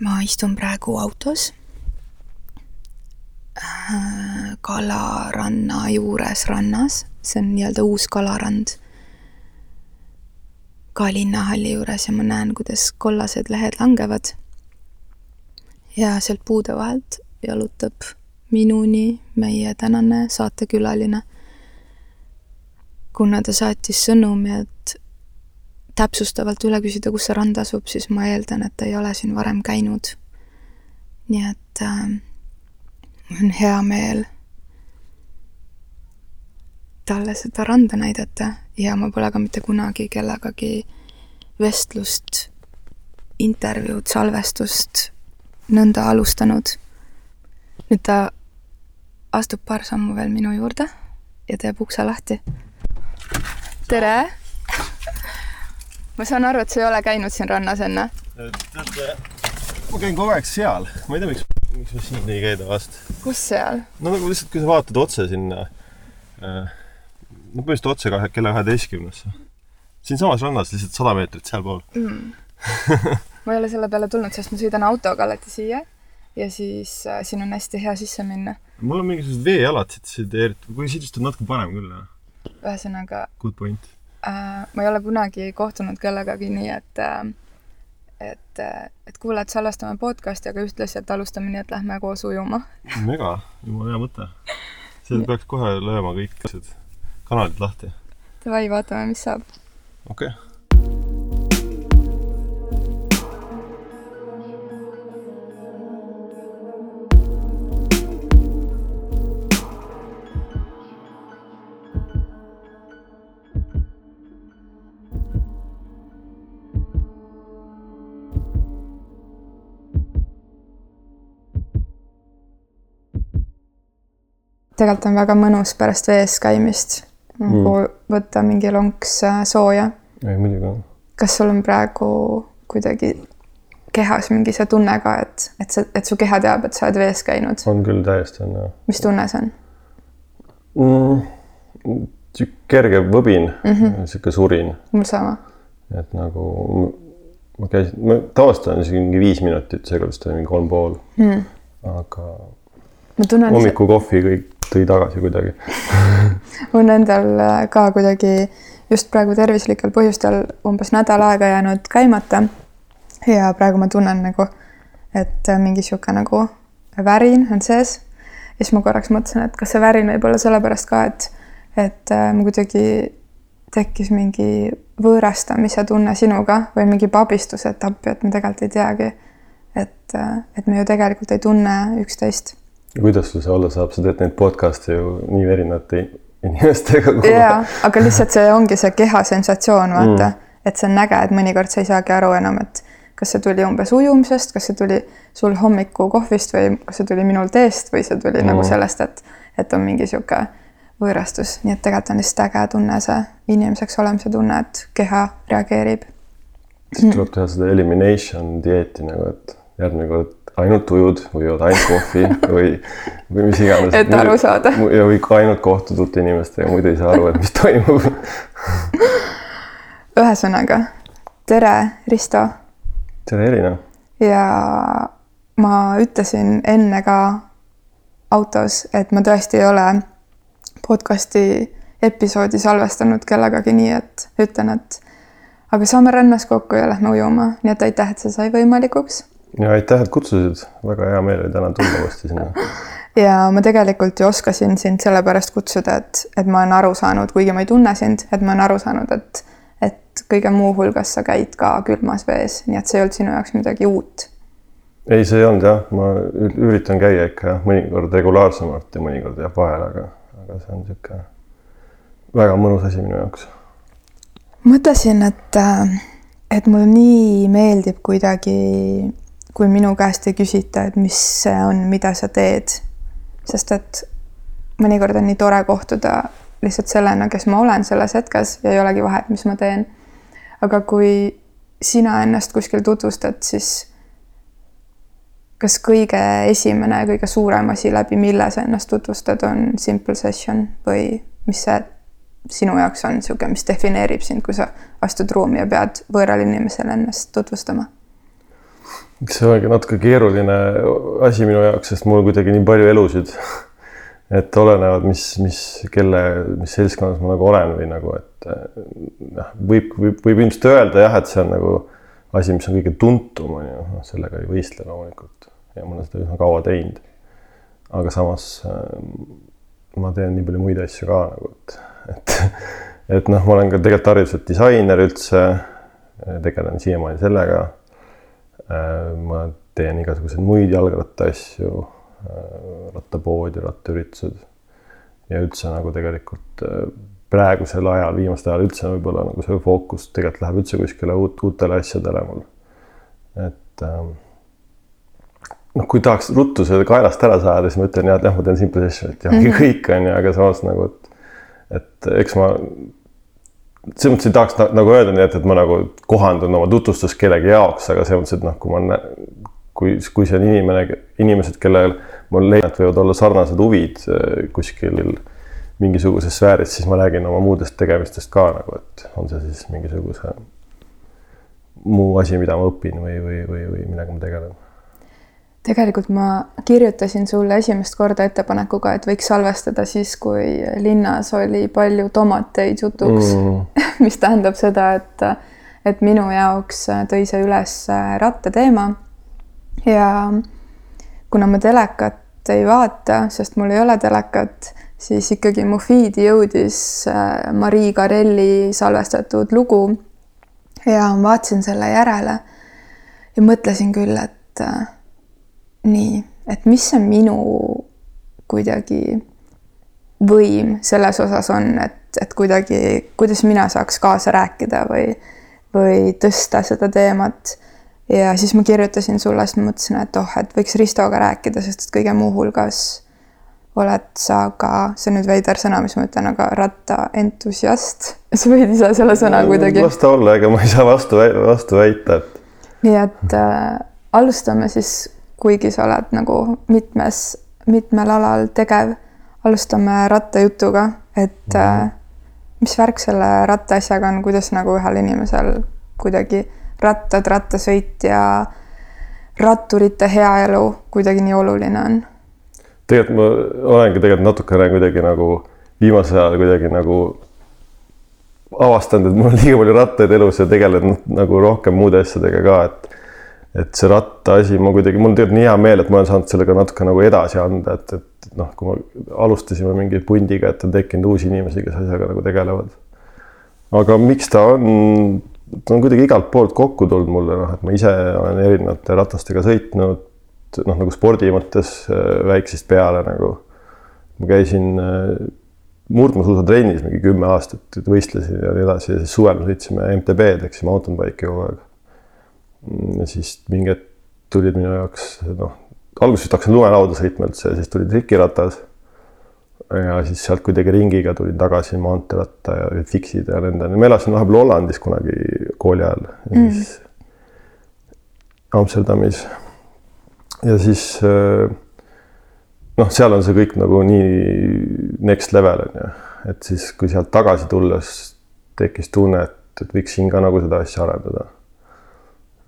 ma istun praegu autos äh, kalaranna juures rannas, see on nii-öelda uus kalarand. ka linnahalli juures ja ma näen, kuidas kollased lehed langevad. ja sealt puude vahelt jalutab minuni meie tänane saatekülaline. kuna ta saatis sõnumi, et täpsustavalt üle küsida, kus see rand asub, siis ma eeldan, et ta ei ole siin varem käinud. nii et äh, on hea meel talle seda randa näidata ja ma pole ka mitte kunagi kellegagi vestlust, intervjuud, salvestust nõnda alustanud. nüüd ta astub paar sammu veel minu juurde ja teeb ukse lahti. tere! Ma saan aru, et sa ei ole käinud siin rannas enne? ma käin kogu aeg seal, ma ei tea, miks, miks ma siin ei käida vast. kus seal? no nagu lihtsalt, kui sa vaatad otse sinna äh,, no põhimõtteliselt otse kahe, kella kaheteistkümnesse. siinsamas rannas lihtsalt sada meetrit sealpool mm. ma ei ole selle peale tulnud, sest ma sõidan autoga alati siia ja siis äh, siin on hästi hea sisse minna. mul on mingisugused veejalad siit sideeritud, kui siit vist on natuke parem küll, jah. ühesõnaga Good point äh, ma ei ole kunagi kohtunud kellegagi nii, et äh, et, äh, et kuule, et salvestame podcast'i, aga ühtlasi, et alustame nii, et lähme koos ujuma. mega, jumala hea mõte. seal peaks kohe lööma kõik asjad, kanalid lahti. Davai, vaatame, mis saab. okei okay tegelikult on väga mõnus pärast vees käimist nagu mm. võtta mingi lonks äh, sooja. ei, muidugi on. kas sul on praegu kuidagi kehas mingi see tunne ka, et, et sa, et su keha teab, et sa oled vees käinud? on küll, täiesti on jah. mis tunne see on mm,? kerge võbin mm, -hmm. sihuke surin. mul sama. et nagu ma käisin, ma tavaliselt olen isegi mingi viis minutit, seekord vist oli mingi kolm pool mm.. aga tunnen. hommikukohvi kõik tõi tagasi kuidagi on endal äh, ka kuidagi just praegu tervislikel põhjustel umbes nädal aega jäänud käimata. ja praegu ma tunnen nagu, et äh, mingi sihuke nagu värin on sees. ja siis ma korraks mõtlesin, et kas see värin võib olla sellepärast ka, et, et äh, mul kuidagi tekkis mingi võõrastamise tunne sinuga või mingi pabistus, et appi, et me tegelikult ei teagi. et, et me ju tegelikult ei tunne üksteist kuidas sul see olla saab, sa teed neid podcast'e ju nii erinevate inimestega. jaa, aga lihtsalt see ongi see keha sensatsioon, vaata mm., et see on äge, et mõnikord sa ei saagi aru enam, et kas see tuli umbes ujumisest, kas see tuli sul hommikukohvist või kas see tuli minul teest või see tuli mm. nagu sellest, et, et on mingi sihuke võõrastus, nii et tegelikult on lihtsalt äge tunne see inimeseks olemise tunne, et keha reageerib. siis tuleb teha seda elimination dieeti nagu, et järgmine kord ainult ujud või jood ainult kohvi või, või mis iganes. et aru saada. ja või ainult kohtud uute inimestega, muidu ei saa aru, et mis toimub ühesõnaga, tere, Risto. tere, Elina. ja ma ütlesin enne ka autos, et ma tõesti ei ole podcast'i episoodi salvestanud kellegagi nii, et ütlen, et aga saame rannas kokku ja lähme ujuma, nii et aitäh, et see sai võimalikuks ja aitäh, et kutsusid, väga hea meel oli täna tulla uuesti sinna. ja ma tegelikult ju oskasin sind sellepärast kutsuda, et, et ma olen aru saanud, kuigi ma ei tunne sind, et ma olen aru saanud, et, et kõige muu hulgas sa käid ka külmas vees, nii et see ei olnud sinu jaoks midagi uut. ei, see ei olnud jah, ma üritan käia ikka jah, mõnikord regulaarsemalt ja mõnikord jääb vahele, aga, aga see on niisugune väga mõnus asi minu jaoks. mõtlesin, et, et mulle nii meeldib kuidagi kui minu käest ei küsita, et mis see on, mida sa teed. sest et mõnikord on nii tore kohtuda lihtsalt sellena, kes ma olen selles hetkes ja ei olegi vahet, mis ma teen. aga kui sina ennast kuskil tutvustad, siis kas kõige esimene kõige suurem asi, läbi mille sa ennast tutvustad, on simple session või mis see sinu jaoks on niisugune, mis defineerib sind, kui sa astud ruumi ja pead võõrale inimesele ennast tutvustama see ongi natuke keeruline asi minu jaoks, sest mul kuidagi nii palju elusid. et olenevad, mis, mis, kelle, mis seltskonnas ma nagu olen või nagu, et noh, võib, võib, võib ilmselt öelda jah, et see on nagu asi, mis on kõige tuntum, on ju, noh, sellega ei võistle loomulikult ja ma olen seda üsna kaua teinud. aga samas ma teen nii palju muid asju ka nagu, et, et, et noh, ma olen ka tegelikult hariduselt disainer üldse, tegelen siiamaani sellega ma teen igasuguseid muid jalgrattaasju, äh, rattapoodi, rattaüritused ja üldse nagu tegelikult äh, praegusel ajal, viimastel ajal üldse võib-olla nagu see fookus tegelikult läheb üldse kuskile uut, uutele asjadele mul. et ähm, noh, kui tahaks ruttu seda kaelast ära saada, siis ma ütlen jah, et jah, ma teen Simple Sessionit ja ongi mm -hmm. kõik on ju, aga samas nagu, et, et eks ma selles mõttes ei tahaks nagu öelda nii, et, et ma nagu kohandun oma tutvustust kellegi jaoks, aga selles mõttes, et noh, kui ma, kui, kui see on inimene, inimesed, kellel ma leian, et võivad olla sarnased huvid äh, kuskil mingisuguses sfääris, siis ma räägin oma muudest tegemistest ka nagu, et on see siis mingisuguse muu asi, mida ma õpin või, või, või, või millega ma tegelen tegelikult ma kirjutasin sulle esimest korda ettepanekuga, et võiks salvestada siis, kui linnas oli palju tomateid jutuks mm. mis tähendab seda, et, et minu jaoks tõi see üles rattateema. ja kuna ma telekat ei vaata, sest mul ei ole telekat, siis ikkagi mu feed'i jõudis äh, Marii Karelli salvestatud lugu. ja vaatasin selle järele ja mõtlesin küll, et nii, et mis see minu kuidagi võim selles osas on, et, et kuidagi, kuidas mina saaks kaasa rääkida või, või tõsta seda teemat. ja siis ma kirjutasin sulle, siis ma mõtlesin, et oh, et võiks Ristoga rääkida, sest et kõige muu hulgas oled sa ka, see on nüüd veider sõna, mis ma ütlen, aga rattaentusiast. sa võid ise selle sõna kuidagi. las ta olla, ega ma ei saa vastu, vastu väita, et. nii et äh, alustame siis kuigi sa oled nagu mitmes, mitmel alal tegev. alustame rattajutuga, et mm -hmm. mis värk selle rattaasjaga on, kuidas nagu ühel inimesel kuidagi rattad, rattasõit ja ratturite hea elu kuidagi nii oluline on? tegelikult ma olengi tegelikult natukene kuidagi nagu viimasel ajal kuidagi nagu avastanud, et mul on liiga palju rattaid elus ja tegelen nagu rohkem muude asjadega ka, et et see rattaasi, ma kuidagi, mul on tegelikult nii hea meel, et ma olen saanud sellega natuke nagu edasi anda, et, et noh, kui me alustasime mingi pundiga, et on tekkinud uusi inimesi, kes asjaga nagu tegelevad. aga miks ta on, ta on kuidagi igalt poolt kokku tulnud mulle, noh, et ma ise olen erinevate ratastega sõitnud, noh, nagu spordi mõttes äh, väiksest peale nagu. ma käisin äh, murdmaasuusatrennis mingi kümme aastat, võistlesin ja nii edasi ja siis suvel me sõitsime MTB-d ehk siis mountain bike'i kogu aeg siis mingi hetk tulid minu jaoks noh, alguses hakkasin lumelauda sõitma üldse ja siis tuli trikiratas. ja siis sealt kuidagi ringiga tulin tagasi maanteeratta ja fiksid ja nende, ma elasin vahepeal Hollandis kunagi kooli ajal ja mm. siis Amsterdamis. ja siis noh, seal on see kõik nagu nii next level on ju, et siis, kui sealt tagasi tulles tekkis tunne, et, et võiks siin ka nagu seda asja arendada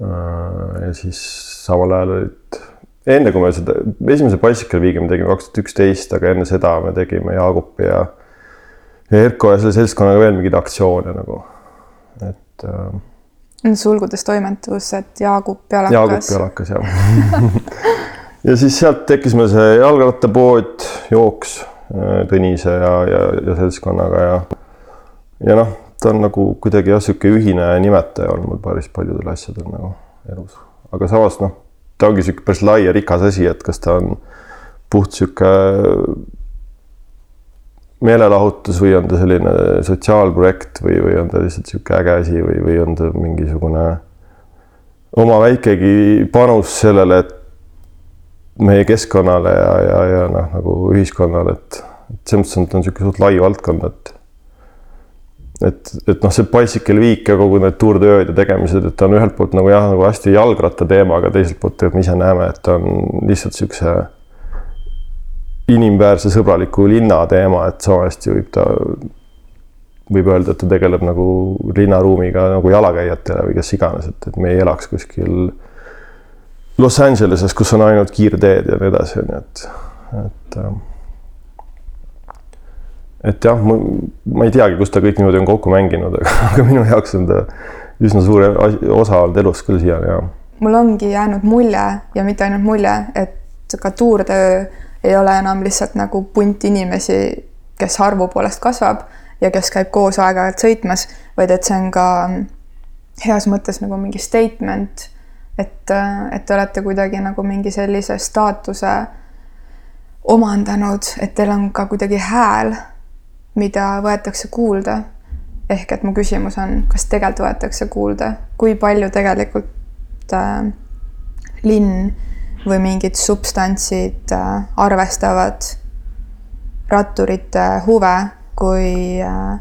ja siis samal ajal olid, enne kui me seda esimese Bicycle-viigi me tegime kaks tuhat üksteist, aga enne seda me tegime Jaagupi ja, ja Erko ja selle seltskonnaga veel mingeid aktsioone nagu, et äh,. sulgudes toimetus, et Jaagup jalakas. Jaagup jalakas jah ja siis sealt tekkis meil see jalgrattapood, jooks äh, Tõnise ja, ja, ja seltskonnaga ja, ja noh ta on nagu kuidagi jah, niisugune ühine nimetaja olnud mul päris paljudel asjadel nagu elus, aga samas noh, ta ongi niisugune päris lai ja rikas asi, et kas ta on puht niisugune meelelahutus või on ta selline sotsiaalprojekt või, või on ta lihtsalt niisugune äge asi või, või on ta mingisugune oma väikegi panus sellele, et meie keskkonnale ja, ja, ja noh, nagu ühiskonnale, et, et selles mõttes on ta on niisugune suht lai valdkond, et et, et noh, see Bicycle Week ja kogu need Tour de ööd ja tegemised, et ta on ühelt poolt nagu jah, nagu hästi jalgratta teema, aga teiselt poolt tegelikult me ise näeme, et ta on lihtsalt niisuguse inimväärse sõbraliku linna teema, et sama hästi võib ta, võib öelda, et ta tegeleb nagu linnaruumiga nagu jalakäijatele või kes iganes, et, et me ei elaks kuskil Los Angeleses, kus on ainult kiirteed ja nii edasi, on ju, et, et ähm, et jah, ma ei teagi, kus ta kõik niimoodi on kokku mänginud, aga, minu jaoks on ta üsna suur osa olnud elus küll siiani, jah. mul ongi jäänud mulje ja mitte ainult mulje, et ka tuurtöö ei ole enam lihtsalt nagu punt inimesi, kes arvu poolest kasvab ja kes käib koos aeg-ajalt sõitmas, vaid et see on ka heas mõttes nagu mingi statement, et, et te olete kuidagi nagu mingi sellise staatuse omandanud, et teil on ka kuidagi hääl mida võetakse kuulda. ehk et mu küsimus on, kas tegelikult võetakse kuulda, kui palju tegelikult äh, linn või mingid substantsid äh, arvestavad ratturite huve, kui äh,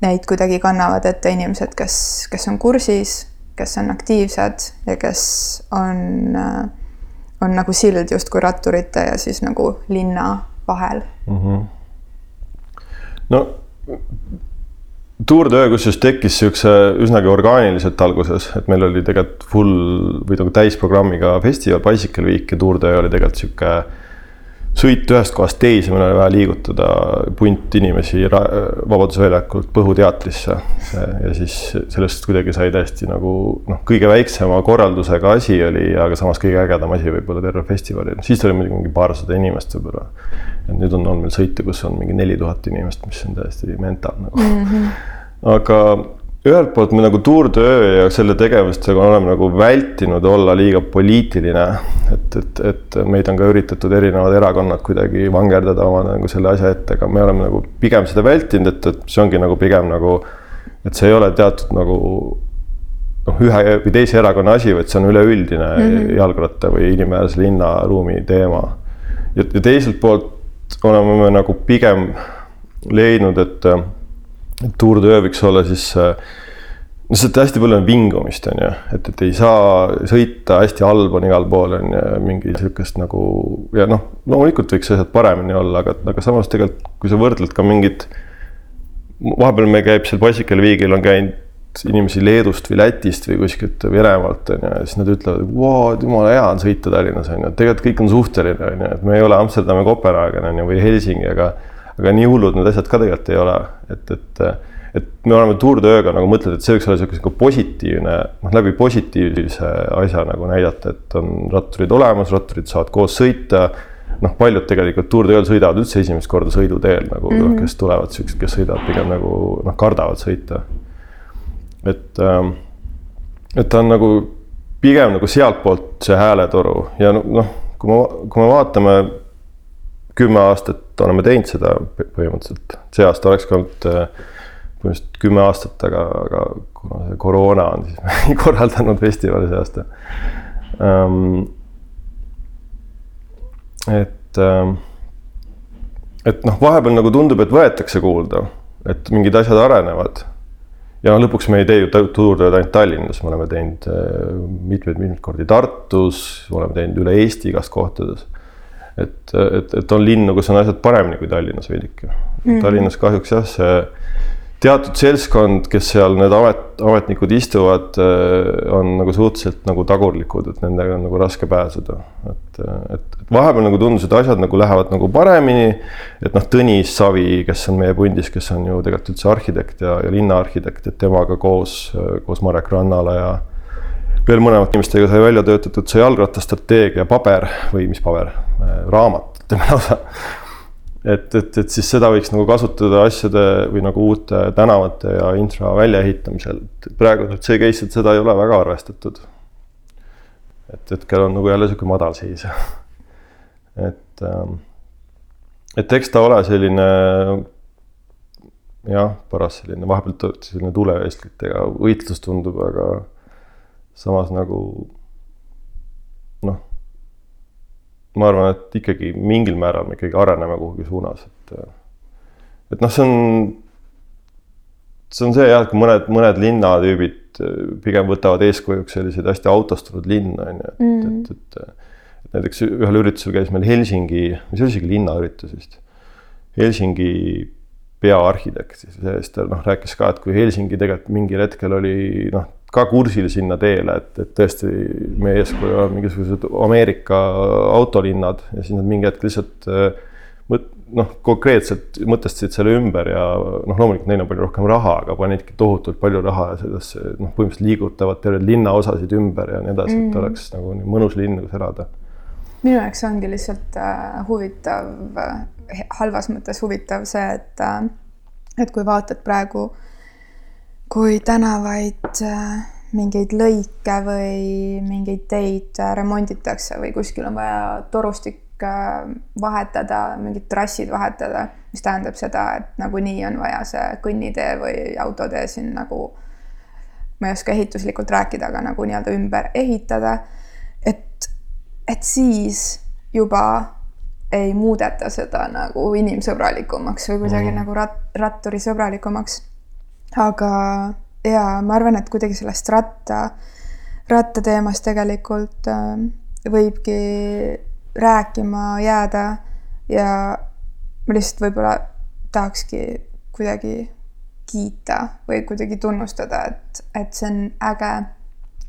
neid kuidagi kannavad ette inimesed, kes, kes on kursis, kes on aktiivsed ja kes on äh,, on nagu sild justkui ratturite ja siis nagu linna vahel mm. -hmm no de kusjuures tekkis niisuguse üsnagi orgaaniliselt alguses, et meil oli tegelikult full või nagu täisprogrammiga festival Bicycle Week ja de oli tegelikult niisugune sõit ühest kohast teise, meil oli vaja liigutada punt inimesi Vabaduse väljakult Põhu teatrisse. ja siis sellest kuidagi sai täiesti nagu noh, kõige väiksema korraldusega asi oli, aga samas kõige ägedam asi võib-olla terve festivalil, siis oli muidugi mingi paarsada inimest võib-olla. et nüüd on olnud meil sõite, kus on mingi neli tuhat inimest, mis on täiesti mental nagu mm. -hmm. aga ühelt poolt me nagu Tour de öö ja selle tegevustega oleme nagu vältinud olla liiga poliitiline. et, et, et meid on ka üritatud erinevad erakonnad kuidagi vangerdada oma nagu selle asja ette, aga me oleme nagu pigem seda vältinud, et, et see ongi nagu pigem nagu, et see ei ole teatud nagu noh, ühe või teise erakonna asi, vaid see on üleüldine mm -hmm. jalgratta või inimväärse linnaruumi teema. ja teiselt poolt oleme me nagu pigem leidnud, et Tour de võiks olla siis äh, no sealt hästi palju on vingumist, on ju, et, et ei saa sõita, hästi halb on igal pool on ju, mingi sihukest nagu ja noh, loomulikult võiks asjad paremini olla, aga, aga samas tegelikult, kui sa võrdled ka mingit. vahepeal me käib seal Bicycle Weekil on käinud inimesi Leedust või Lätist või kuskilt Venemaalt on ju, ja siis nad ütlevad, et vau, jumala hea on sõita Tallinnas on ju, tegelikult kõik on suhteline on ju, et me ei ole Amsterdami, Kopenhaagen on ju või Helsingi, aga aga nii hullud need asjad ka tegelikult ei ole, et, et, et me oleme Tour de ööga nagu mõtled, et see võiks olla niisugune positiivne, noh läbi positiivse asja nagu näidata, et on ratturid olemas, ratturid saavad koos sõita. noh, paljud tegelikult Tour de ööl sõidavad üldse esimest korda sõiduteel nagu mm, -hmm. kes tulevad siuksed, kes sõidavad pigem nagu noh, kardavad sõita. et, ähm, et ta on nagu pigem nagu sealtpoolt see hääletoru ja noh, kui ma, kui me vaatame kümme aastat oleme teinud seda põhimõtteliselt, see aasta oleks ka olnud äh, põhimõtteliselt kümme aastat, aga, aga kuna see koroona on, siis me ei korraldanud festivali see aasta um,. et um,, et noh, vahepeal nagu tundub, et võetakse kuulda, et mingid asjad arenevad. ja noh, lõpuks me ei tee ju tuurtööd ainult Tallinnas, me oleme teinud mitmeid-mitmeid äh, kordi Tartus, oleme teinud üle Eesti igast kohtades et, et, et on linnu, kus on asjad paremini kui Tallinnas veidike mm.. Tallinnas kahjuks jah, see teatud seltskond, kes seal need amet, ametnikud istuvad, on nagu suhteliselt nagu tagurlikud, et nendega on nagu raske pääseda. et, et, vahepeal nagu tundus, et asjad nagu lähevad nagu paremini. et noh, Tõnis Savi, kes on meie pundis, kes on ju tegelikult üldse arhitekt ja, ja linnaarhitekt, et temaga koos, koos Marek Rannala ja veel mõlemate inimestega sai välja töötatud see jalgrattastrateegia paber või mis paber, raamat, ütleme lausa. et, et, et siis seda võiks nagu kasutada asjade või nagu uute tänavate ja infra väljaehitamisel. praegu nüüd see case, et seda ei ole väga arvestatud. et hetkel on nagu jälle sihuke madalseis. et, ähm, et eks ta ole selline jah, paras selline vahepeal selline tulevesklitega võitlus tundub, aga samas nagu noh, ma arvan, et ikkagi mingil määral me ikkagi areneme kuhugi suunas, et et noh, see on, see on see jah, et kui mõned, mõned linnatüübid pigem võtavad eeskujuks selliseid hästi autostunud linnu, on ju, et mm., et, et, et näiteks ühel üritusel käis meil Helsingi, mis oli isegi linnaüritus vist, Helsingi peaarhitekt, siis ta noh, rääkis ka, et kui Helsingi tegelikult mingil hetkel oli noh, ka kursil sinna teele, et, et tõesti meie eeskuju on mingisugused Ameerika autolinnad ja siis nad mingi hetk lihtsalt mõt-, noh, konkreetselt mõtestasid selle ümber ja noh, loomulikult neil on palju rohkem raha, aga panidki tohutult palju raha sellesse, noh, põhimõtteliselt liigutavad terveid linnaosasid ümber ja nii edasi mm., et oleks nagu nii mõnus linn, kus elada. minu jaoks ongi lihtsalt äh, huvitav äh,, halvas mõttes huvitav see, et äh, et kui vaatad praegu äh, kui tänavaid, äh, mingeid lõike või mingeid teid äh, remonditakse või kuskil on vaja torustik äh, vahetada, mingid trassid vahetada, mis tähendab seda, et nagunii on vaja see kõnnitee või autotee siin nagu, ma ei oska ehituslikult rääkida, aga nagu nii-öelda ümber ehitada. et, et siis juba ei muudeta seda nagu inimsõbralikumaks või kuidagi mm. nagu rat-, ratturisõbralikumaks aga ja ma arvan, et kuidagi sellest ratta, rattateemast tegelikult äh, võibki rääkima jääda ja ma lihtsalt võib-olla tahakski kuidagi kiita või kuidagi tunnustada, et, et see on äge,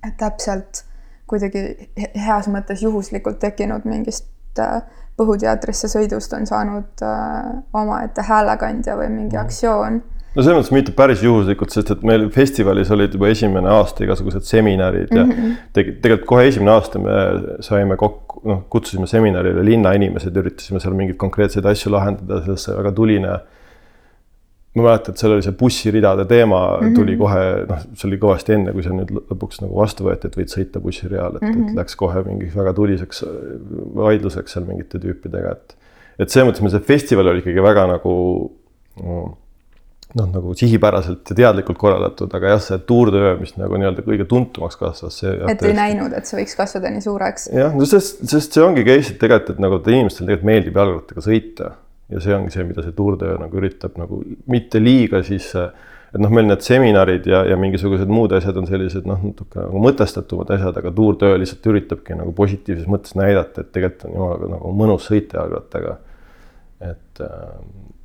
et täpselt kuidagi heas mõttes juhuslikult tekkinud mingist äh, Põhuteatrisse sõidust on saanud äh, omaette häälekandja või mingi mhm. aktsioon no selles mõttes mitte päris juhuslikult, sest et meil festivalis olid juba esimene aasta igasugused seminarid ja mm -hmm. tegi, tegelikult kohe esimene aasta me saime kokku, noh, kutsusime seminarile linnainimesed, üritasime seal mingeid konkreetseid asju lahendada, sellest sai väga tuline. ma mäletan, et seal oli see bussiridade teema mm -hmm. tuli kohe, noh, see oli kõvasti enne, kui see nüüd lõpuks nagu vastu võeti, et võid sõita bussireal, et mm, -hmm. et mhm. läks kohe mingiks väga tuliseks vaidluseks seal mingite tüüpidega, et. et selles mõttes meil see festival oli ikkagi väga nagu no, noh, nagu sihipäraselt ja teadlikult korraldatud, aga jah, see Tour de Öö, mis nagu nii-öelda kõige tuntumaks kasvas, see. et ei näinud, et see võiks kasvada nii suureks. jah, no sest, sest see ongi case'id tegelikult, et nagu inimestel tegelikult meeldib jalgrattaga sõita ja see ongi see, mida see Tour de Öö nagu üritab nagu mitte liiga siis et noh, meil need seminarid ja, ja mingisugused muud asjad on sellised noh, natuke nagu mõtestatumad asjad, aga Tour de Öö lihtsalt üritabki nagu positiivses mõttes näidata, et tegelikult on jumalaga nagu mõnus sõita jalgrattaga. et äh,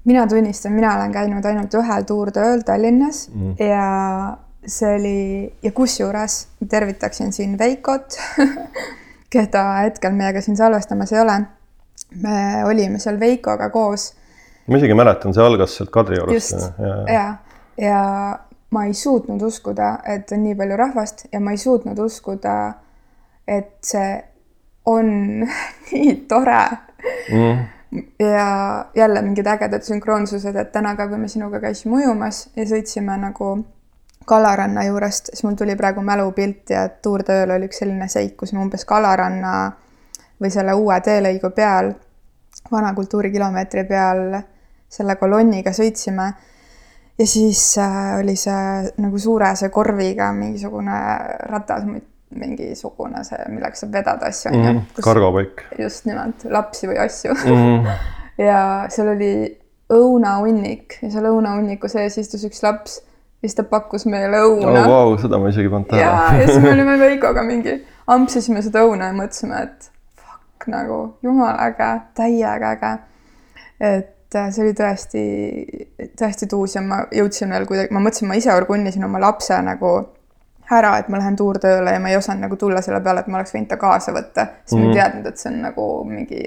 mina tunnistan, mina olen käinud ainult ühel Tour de Ööl Tallinnas mm. ja see oli ja kusjuures tervitaksin siin Veikot keda hetkel meiega siin salvestamas ei ole. me olime seal Veikoga koos. ma isegi mäletan, see algas sealt Kadriorust. ja, ja, ja ma ei suutnud uskuda, et on nii palju rahvast ja ma ei suutnud uskuda, et see on nii tore mm ja jälle mingid ägedad sünkroonsused, et täna ka, kui me sinuga käisime ujumas ja sõitsime nagu Kalaranna juurest, siis mul tuli praegu mälupilt ja Tour de Ööl oli üks selline seik, kus me umbes Kalaranna või selle uue teelõigu peal, vana kultuurikilomeetri peal selle kolonniga sõitsime. ja siis äh, oli see nagu suurese korviga mingisugune ratas mingisugune see, millega saab vedada asju onju mm -hmm.. kargopaik. just nimelt, lapsi või asju mm. -hmm. ja seal oli õunahunnik ja seal õunahunniku sees istus üks laps ja siis ta pakkus meile õuna oh,. Wow, seda ma isegi polnud tähele. ja, ja siis me olime Veikoga mingi, ampsisime seda õuna ja mõtlesime, et fuck nagu jumala äge, täiega äge. et äh, see oli tõesti, tõesti tuus ja ma jõudsin veel kuidagi, ma mõtlesin, ma ise orgunnisin oma lapse nagu ära, et ma lähen tuurtööle ja ma ei osanud nagu tulla selle peale, et ma oleks võinud ta kaasa võtta, siis mm. ma ei mhm. teadnud, et see on nagu mingi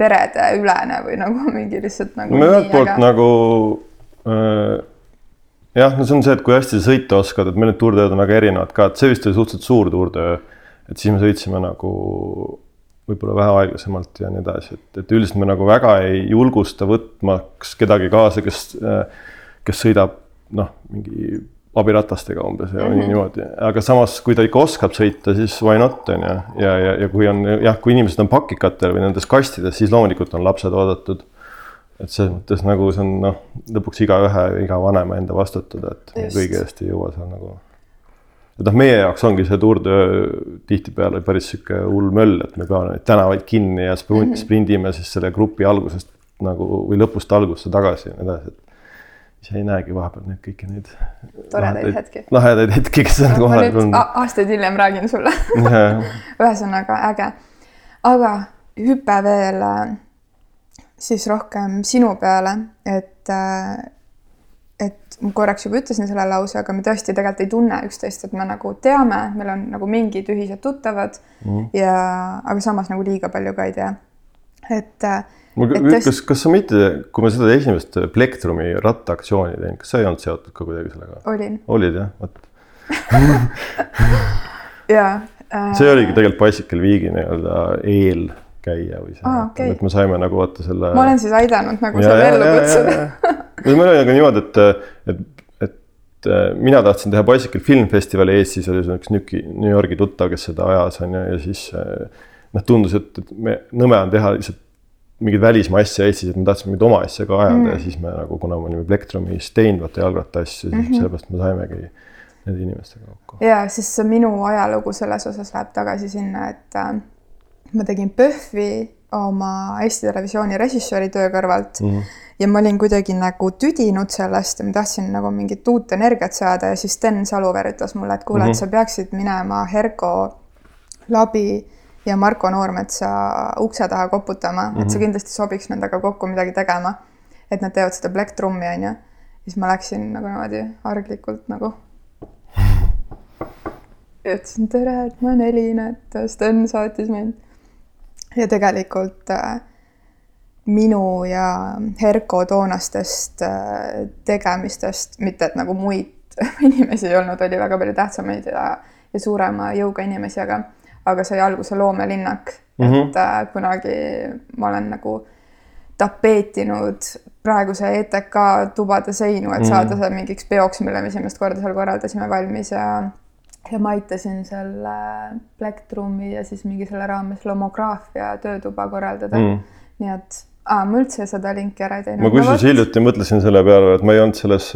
peredeülene või nagu mingi lihtsalt nagu. no ühelt poolt aga... nagu äh, jah, no see on see, et kui hästi sa sõita oskad, et meil need tuurtööd on väga erinevad ka, et see vist oli suhteliselt suur tuurtöö. et siis me sõitsime nagu võib-olla vähe aeglasemalt ja nii edasi, et, et üldiselt me nagu väga ei julgusta võtmaks kedagi kaasa, kes, äh, kes sõidab noh, mingi abiratastega umbes ja mm -hmm. niimoodi, aga samas, kui ta ikka oskab sõita, siis why not on ju, ja, ja, ja kui on jah, kui inimesed on pakikatel või nendes kastides, siis loomulikult on lapsed oodatud. et selles mõttes nagu see on noh, lõpuks igaühe, iga vanema enda vastutada, et kõigi eest ei jõua seal nagu. et noh, meie jaoks ongi see tuurtöö tihtipeale päris sihuke hull möll, et me peame neid tänavaid kinni ja sprint, mm -hmm. sprindime siis selle grupi algusest nagu või lõpust algusse tagasi ja nii edasi, et siis ei näegi vahepeal neid kõiki neid toredaid hetki. lahedaid hetki, kes on kohale tulnud. aastaid hiljem räägin sulle ühesõnaga äge. aga hüpe veel äh, siis rohkem sinu peale, et, äh, et ma korraks juba ütlesin selle lause, aga me tõesti tegelikult ei tunne üksteist, et me nagu teame, meil on nagu mingid ühised tuttavad mm. ja, aga samas nagu liiga palju ka ei tea. et. Mul, kas, kas sa mitte, kui me seda esimest Plektrumi rattaaktsiooni teinud, kas sa ei olnud seotud ka kuidagi sellega? olin. olid jah, vot jaa äh.... see oligi tegelikult Bicycle Weeki nii-öelda eelkäija või see ah,, okay. et me saime nagu vaata selle. ma olen siis aidanud nagu ja, selle ellu kutsuda meil oli nagu niimoodi, et, et, et mina tahtsin teha Bicycle Film Festivali Eestis, oli see üks New Yorgi tuttav, kes seda ajas, on ju, ja siis noh, tundus, et, et me, nõme on teha lihtsalt mingeid välismaa asja Eestis, et me tahtsime mingit oma asja ka ajada mm. ja siis me nagu, kuna me olime Plektrumis teinud vaata jalgratta asju, siis mm -hmm. sellepärast me saimegi nende inimestega kokku. ja siis minu ajalugu selles osas läheb tagasi sinna, et äh, ma tegin PÖFFi oma Eesti Televisiooni režissööri töö kõrvalt mm. -hmm ja ma olin kuidagi nagu tüdinud sellest ja ma tahtsin nagu mingit uut energiat saada ja siis Sten Saluveer ütles mulle, et kuule mm, -hmm. et mhm. sa peaksid minema Herko Labi ja Marko Noormetsa ukse taha koputama mm, -hmm. et sa mhm. kindlasti sobiks nendega kokku midagi tegema. et nad teevad seda Black Trummi, onju. siis ma läksin nagu niimoodi arglikult nagu. ja ütlesin tere, et ma olen Elin, et Sten saatis mind. ja tegelikult äh, minu ja Herko toonastest äh, tegemistest, mitte et nagu muid inimesi ei olnud, oli väga palju tähtsamaid ja, ja suurema jõuga inimesi, aga, aga sai alguse loomelinnak mm, -hmm. et äh, kunagi ma olen nagu tapeetinud praeguse ETK tubade seinu, et saada mm -hmm. see mingiks peoks, mille me esimest korda seal korraldasime valmis ja ja ma aitasin selle Plektrumi ja siis mingi selle raames lomograafia töötuba korraldada mm. nii et aa, ma üldse seda linki ära ei teinud. ma kusjuures hiljuti mõtlesin selle peale, et ma ei olnud selles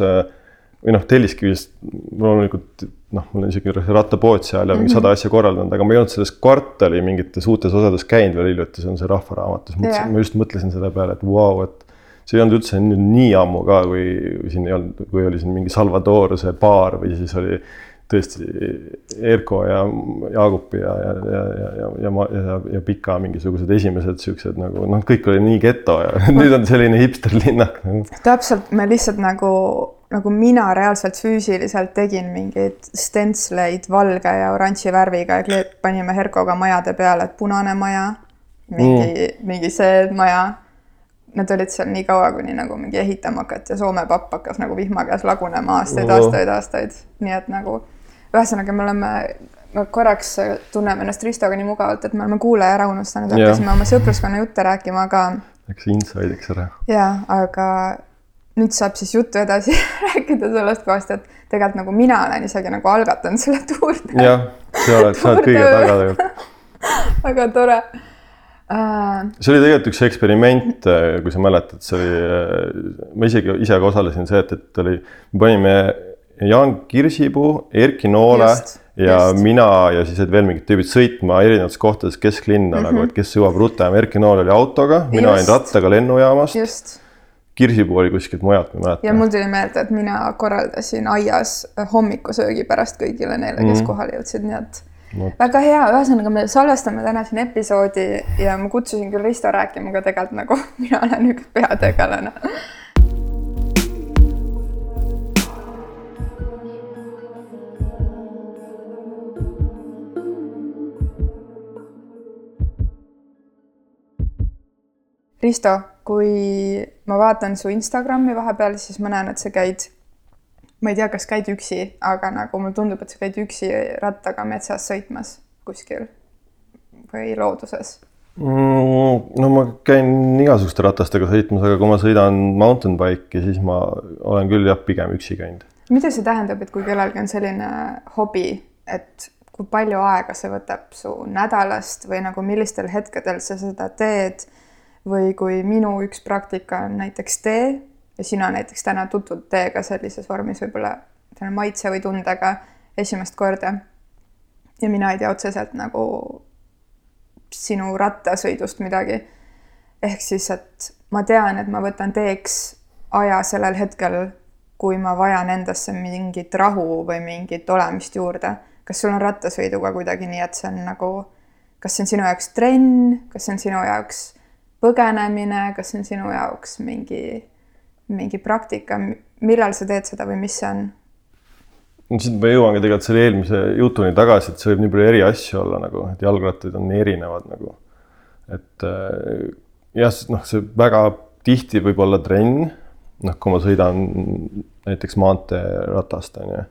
või noh, Telliskivist loomulikult noh, mul on isegi rattapood seal ja mingi mm -hmm. sada asja korraldanud, aga ma ei olnud selles kvartali mingites uutes osades käinud veel hiljuti, see on see Rahvaraamatus, yeah. ma just mõtlesin selle peale, et vau wow,, et see ei olnud üldse nüüd nii ammu ka, kui siin ei olnud, kui oli siin mingi Salvador see baar või siis oli tõesti Erko ja Jaagupi ja, ja, ja, ja, ja, ja, ja, ja Pika mingisugused esimesed siuksed nagu noh, kõik oli nii geto ja nüüd on selline hipsterlinnak nagu.. täpselt, me lihtsalt nagu, nagu mina reaalselt füüsiliselt tegin mingeid stentsleid valge ja oranži värviga ja kleep, panime Herkoga majade peale, et punane maja, mingi mm., mingi see maja. Nad olid seal nii kaua, kuni nagu mingi ehitama hakati ja Soome papp hakkas nagu vihma käes lagunema aastaid, aastaid, aastaid, nii et nagu ühesõnaga, me oleme, me korraks tunneme ennast Ristoga nii mugavalt, et me oleme kuulaja ära unustanud, hakkasime oma sõpruskonna jutte rääkima, aga. Läks inside'iks ära. ja, aga nüüd saab siis juttu edasi rääkida sellest kohast, et tegelikult nagu mina olen isegi nagu algatanud selle tuurde. jah, sa oled, sa oled kõige taga tegelikult väga tore uh.... see oli tegelikult üks eksperiment, kui sa mäletad, see oli, ma isegi ise ka osalesin see, et, et oli, me panime Jaan Kirsipuu, Erki Noole just, ja just. mina ja siis olid veel mingid tüübid sõitma erinevates kohtades kesklinna mm -hmm. nagu, et kes jõuab rutem. Erki Nool oli autoga, mina olin rattaga lennujaamast. Kirsipuu oli kuskilt mujalt, ma ei mäleta. ja mul tuli meelde, et mina korraldasin aias hommikusöögi pärast kõigile neile, kes mm -hmm. kohale jõudsid, nii et no. väga hea, ühesõnaga me salvestame täna siin episoodi ja ma kutsusin küll Risto rääkima, aga tegelikult nagu mina olen üks peategelane Risto, kui ma vaatan su Instagrami vahepeal, siis ma näen, et sa käid, ma ei tea, kas käid üksi, aga nagu mulle tundub, et sa käid üksi rattaga metsas sõitmas kuskil või looduses mm,. no ma käin igasuguste ratastega sõitmas, aga kui ma sõidan mountain bike'i, siis ma olen küll jah, pigem üksi käinud. mida see tähendab, et kui kellelgi on selline hobi, et kui palju aega see võtab su nädalast või nagu millistel hetkedel sa seda teed või kui minu üks praktika on näiteks tee ja sina näiteks täna tutvud teega sellises vormis võib-olla selle maitse või tundega esimest korda. ja mina ei tea otseselt nagu sinu rattasõidust midagi. ehk siis, et ma tean, et ma võtan teeks aja sellel hetkel, kui ma vajan endasse mingit rahu või mingit olemist juurde. kas sul on rattasõiduga kuidagi nii, et see on nagu, kas see on sinu jaoks trenn, kas see on sinu jaoks põgenemine, kas see on sinu jaoks mingi, mingi praktika, millal sa teed seda või mis see on? no siit ma jõuangi tegelikult selle eelmise jutuni tagasi, et see võib nii palju eri asju olla nagu, et jalgrattaid on nii erinevad nagu. et äh, jah, noh, see väga tihti võib olla trenn, noh, kui ma sõidan näiteks maanteeratast on ju.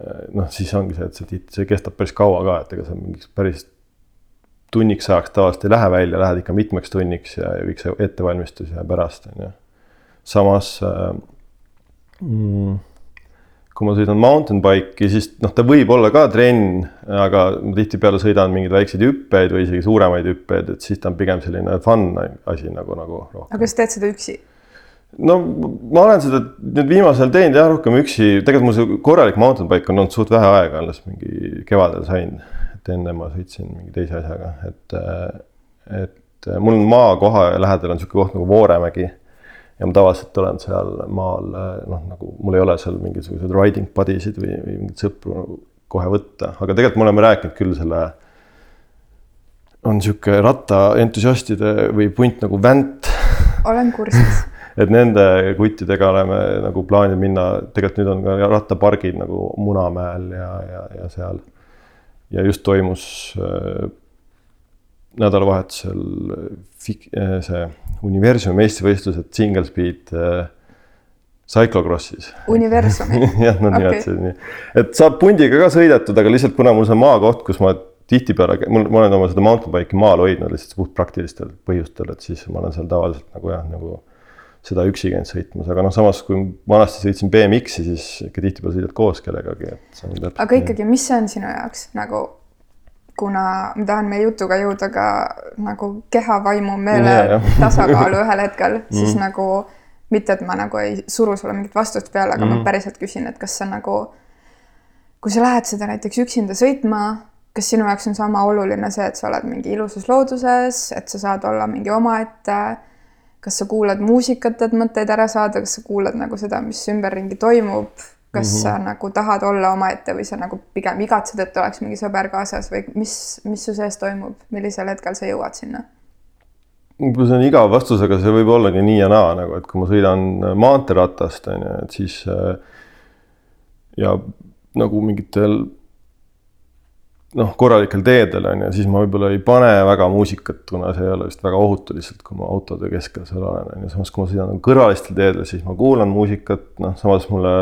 Äh, noh, siis ongi see, et see, see kestab päris kaua ka, et ega sa mingiks päris tunniks ajaks tavaliselt ei lähe välja, lähed ikka mitmeks tunniks ja, ja kõik see ettevalmistus jääb pärast on ju. samas äh, mm, kui ma sõidan mountain bike'i, siis noh, ta võib olla ka trenn, aga ma tihtipeale sõidan mingeid väikseid hüppeid või isegi suuremaid hüppeid, et siis ta on pigem selline fun asi nagu, nagu rohkem. aga kas teed seda üksi? no ma olen seda nüüd viimasel teinud jah, rohkem üksi, tegelikult mul see korralik mountain bike on olnud suht vähe aega, alles mingi kevadel sain. Et enne ma sõitsin mingi teise asjaga, et, et mul on maakoha lähedal on niisugune koht nagu Vooremägi ja ma tavaliselt olen seal maal noh, nagu mul ei ole seal mingisuguseid riding buddy sid või, või mingeid sõpru nagu kohe võtta, aga tegelikult me oleme rääkinud küll selle. on sihuke rattaentusiastide või punt nagu Vänt. olen kursis et nende kuttidega oleme nagu plaaninud minna, tegelikult nüüd on ka rattapargid nagu Munamäel ja, ja, ja seal. Ja just toimus äh, nädalavahetusel äh, see universumi meistrivõistlused single speed äh, cyclocrossis. universumi jah, nad okay. nimetasid nii, et saab pundiga ka sõidetud, aga lihtsalt kuna mul see maakoht, kus ma tihtipeale, mul, ma olen oma seda mountain bike'i maal hoidnud lihtsalt puht praktilistel põhjustel, et siis ma olen seal tavaliselt nagu jah, nagu seda üksi käinud sõitmas, aga noh, samas kui vanasti sõitsin BMX-i, siis ikka tihtipeale sõidad koos kellegagi, et. aga ikkagi, mis see on sinu jaoks nagu kuna ma tahan meie jutuga jõuda ka nagu keha, vaimu, meele yeah, tasakaalu ühel hetkel mm., siis nagu mitte, et ma nagu ei suru sulle mingit vastust peale, aga mm. ma päriselt küsin, et kas sa nagu, kui sa lähed seda näiteks üksinda sõitma, kas sinu jaoks on sama oluline see, et sa oled mingi ilusas looduses, et sa saad olla mingi omaette, kas sa kuulad muusikat, et mõtteid ära saada, kas sa kuulad nagu seda, mis ümberringi toimub kas mm -hmm. sa nagu tahad olla omaette või sa nagu pigem igatsed, et oleks mingi sõber kaasas või mis, mis su sees toimub, millisel hetkel sa jõuad sinna? see on igav vastus, aga see võib ollagi nii ja naa nagu, et kui ma sõidan maanteeratast on ju, et siis äh, ja nagu mingitel noh, korralikel teedel on ju, siis ma võib-olla ei pane väga muusikat, kuna see ei ole vist väga ohutu lihtsalt, kui ma autode keskel seal olen, on ju, samas kui ma sõidan nagu kõrvalistel teedel, siis ma kuulan muusikat, noh, samas mulle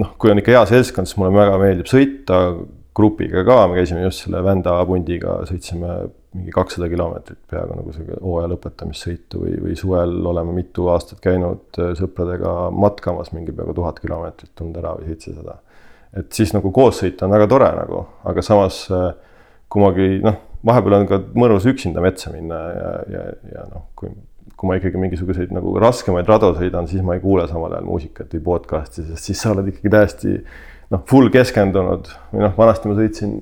noh, kui on ikka hea seltskond, siis mulle väga meeldib sõita grupiga ka, me käisime just selle Vända pundiga, sõitsime mingi kakssada kilomeetrit peaaegu nagu see hooaja lõpetamissõitu või, või suvel oleme mitu aastat käinud sõpradega matkamas mingi peaaegu tuhat kilomeetrit tund ära või seitsesada. Et siis nagu koos sõita on väga tore nagu, aga samas äh, kumagi noh, vahepeal on ka mõnus üksinda metsa minna ja, ja, ja noh, kui kui ma ikkagi mingisuguseid nagu raskemaid radu sõidan, siis ma ei kuule samal ajal muusikat või podcast'i, sest siis sa oled ikkagi täiesti noh, full keskendunud või noh, vanasti ma sõitsin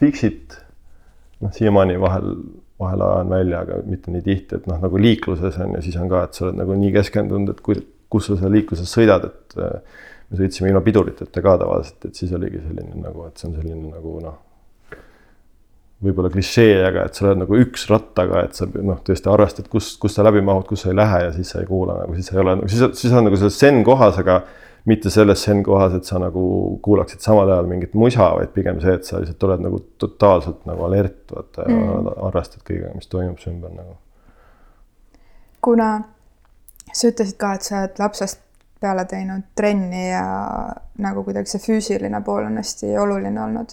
Fixit. noh, siiamaani vahel, vahel ajan välja, aga mitte nii tihti, et noh, nagu liikluses on ja siis on ka, et sa oled nagu nii keskendunud, et kui, kus sa seal liikluses sõidad, et äh, me sõitsime ilma piduriteta ka tavaliselt, et siis oligi selline nagu, et see on selline nagu noh võib-olla klišee, aga et sa oled nagu üks rattaga, et sa noh, tõesti arvestad, kus, kus sa läbi mahud, kus sa ei lähe ja siis sa ei kuula nagu, siis sa ei ole nagu, siis, siis on nagu selles zen kohas, aga mitte selles zen kohas, et sa nagu kuulaksid samal ajal mingit musa, vaid pigem see, et sa lihtsalt oled nagu totaalselt nagu alert, vaata ja mm. arvestad kõigega, mis toimub su ümber nagu. kuna sa ütlesid ka, et sa oled lapsest peale teinud trenni ja nagu kuidagi see füüsiline pool on hästi oluline olnud,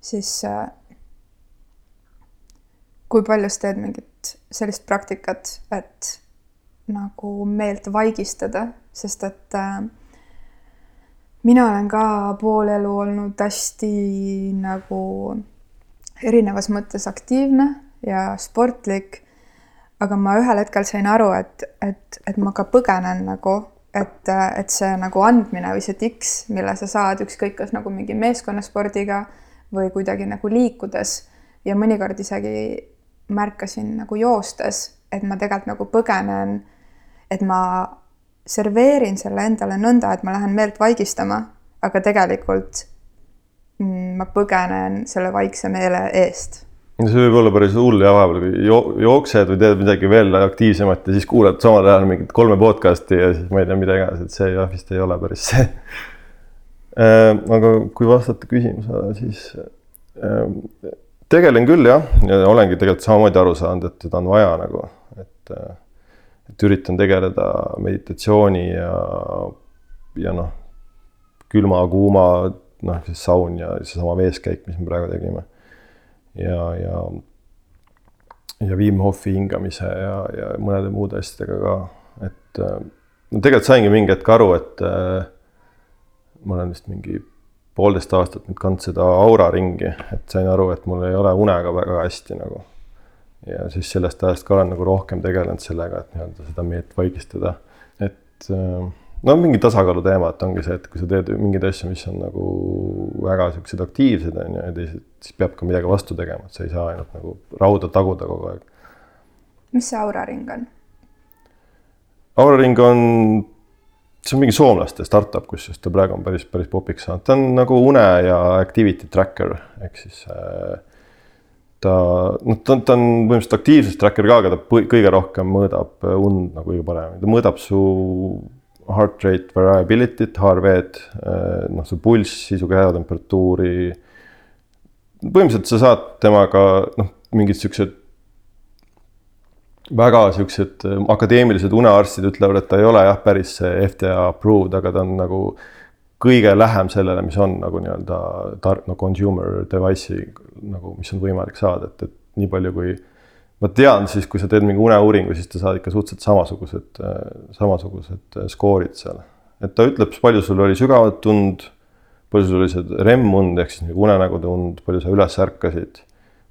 siis äh, kui palju sa teed mingit sellist praktikat, et nagu meelt vaigistada, sest et äh, mina olen ka pool elu olnud hästi nagu erinevas mõttes aktiivne ja sportlik. aga ma ühel hetkel sain aru, et, et, et ma ka põgenen nagu, et, et see nagu andmine või see tiks, mille sa saad, ükskõik kas nagu mingi meeskonnaspordiga või kuidagi nagu liikudes ja mõnikord isegi märkasin nagu joostes, et ma tegelikult nagu põgenen, et ma serveerin selle endale nõnda, et ma lähen meelt vaigistama, aga tegelikult mm, ma põgenen selle vaikse meele eest. See võib olla päris hull ja vahepeal, kui jo jooksed või teed midagi veel aktiivsemat ja siis kuulad samal ajal mingit kolme podcast'i ja siis ma ei tea, mida iganes, et see jah, vist ei ole päris see. Äh, aga kui vastata küsimusele, siis äh, tegelen küll jah, ja olengi tegelikult samamoodi aru saanud, et seda on vaja nagu, et, äh, et üritan tegeleda meditatsiooni ja, ja noh, külma-kuuma, noh, siis saun ja seesama veeskäik, mis me praegu tegime ja, ja ja Wim Hofi hingamise ja, ja mõnede muude asjadega ka, et äh, no tegelikult saingi mingi hetk aru, et äh, ma olen vist mingi poolteist aastat nüüd kandnud seda aura ringi, et sain aru, et mul ei ole unega väga hästi nagu. ja siis sellest ajast ka olen nagu rohkem tegelenud sellega, et nii-öelda seda meelt vaigistada, et äh, no mingi tasakaalu teema, et ongi see, et kui sa teed mingeid asju, mis on nagu väga siuksed aktiivsed on ju, ja teised, siis peab ka midagi vastu tegema, et sa ei saa ainult nagu rauda taguda kogu aeg. mis see auraring on? auraring on, see on mingi soomlaste startup, kusjuures ta praegu on päris, päris popiks saanud, ta on nagu une ja activity tracker ehk siis äh, ta, noh, ta, ta on põhimõtteliselt aktiivsus tracker ka, aga ta kõige rohkem mõõdab und nagu kõige paremini, ta mõõdab su heart rate variability't, HRV-d, eh, noh, su pulssi, su kehatemperatuuri. põhimõtteliselt sa saad temaga noh, mingid siuksed väga siuksed eh, akadeemilised unearstid ütlevad, et ta ei ole jah, päris FDA approved, aga ta on nagu kõige lähem sellele, mis on nagu nii-öelda tar-, no consumer device'i nagu, mis on võimalik saada, et, et nii palju kui ma tean siis, kui sa teed mingi uneuuringu, siis sa saad ikka suhteliselt samasugused, samasugused äh, skoorid seal. et ta ütleb, palju sul oli sügavat und, palju sul oli see REM-und ehk siis nagu unenägude und, palju sa üles ärkasid,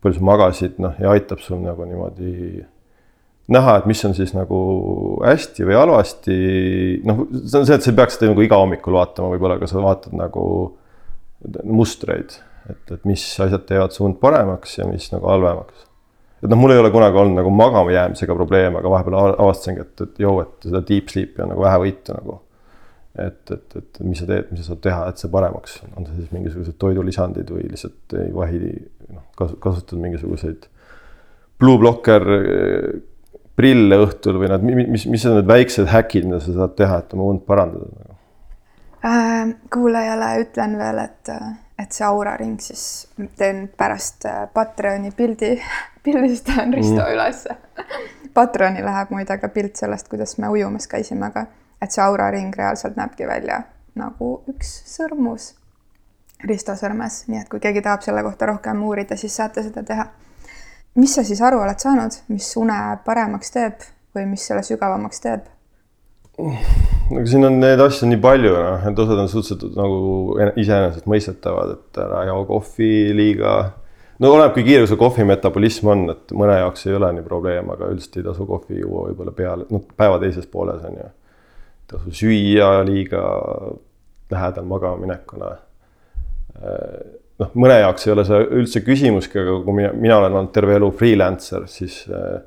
palju sa magasid, noh ja aitab sul nagu niimoodi näha, et mis on siis nagu hästi või halvasti. noh, see on see, et sa ei peaks seda nagu iga hommikul vaatama, võib-olla, aga sa vaatad nagu mustreid, et, et mis asjad teevad su und paremaks ja mis nagu halvemaks et noh, mul ei ole kunagi olnud nagu magama jäämisega probleeme, aga vahepeal avastasingi, et, et joo, et seda deep sleep'i on nagu vähevõitu nagu. et, et, et mis sa teed, mis sa saad teha, et see paremaks, on see siis mingisugused toidulisandid või lihtsalt ei vahi, noh, kasutad mingisuguseid blue blocker prille õhtul või nad, mis, mis on need väiksed häkid, mida sa saad teha, et oma und parandada nagu äh,? kuulajale ütlen veel, et, et see auraring siis teen pärast äh, Patreoni pildi pildistan Risto mm. ülesse. Patroni läheb muide ka pilt sellest, kuidas me ujumas käisime, aga et see auraring reaalselt näebki välja nagu üks sõrmus Risto sõrmes, nii et kui keegi tahab selle kohta rohkem uurida, siis saate seda teha. mis sa siis aru oled saanud, mis une paremaks teeb või mis selle sügavamaks teeb? No siin on neid asju nii palju, noh, et osad on suhteliselt nagu iseenesestmõistetavad, et ära joo kohvi liiga no oleneb, kui kiire su kohvi metabolism on, et mõne jaoks ei ole nii probleem, aga üldiselt ei tasu kohvi juua võib-olla peale, noh, päeva teises pooles on ju. ei tasu süüa liiga lähedal magama minekuna. noh, mõne jaoks ei ole see üldse küsimuski, aga kui mina, mina olen olnud terve elu freelancer, siis äh,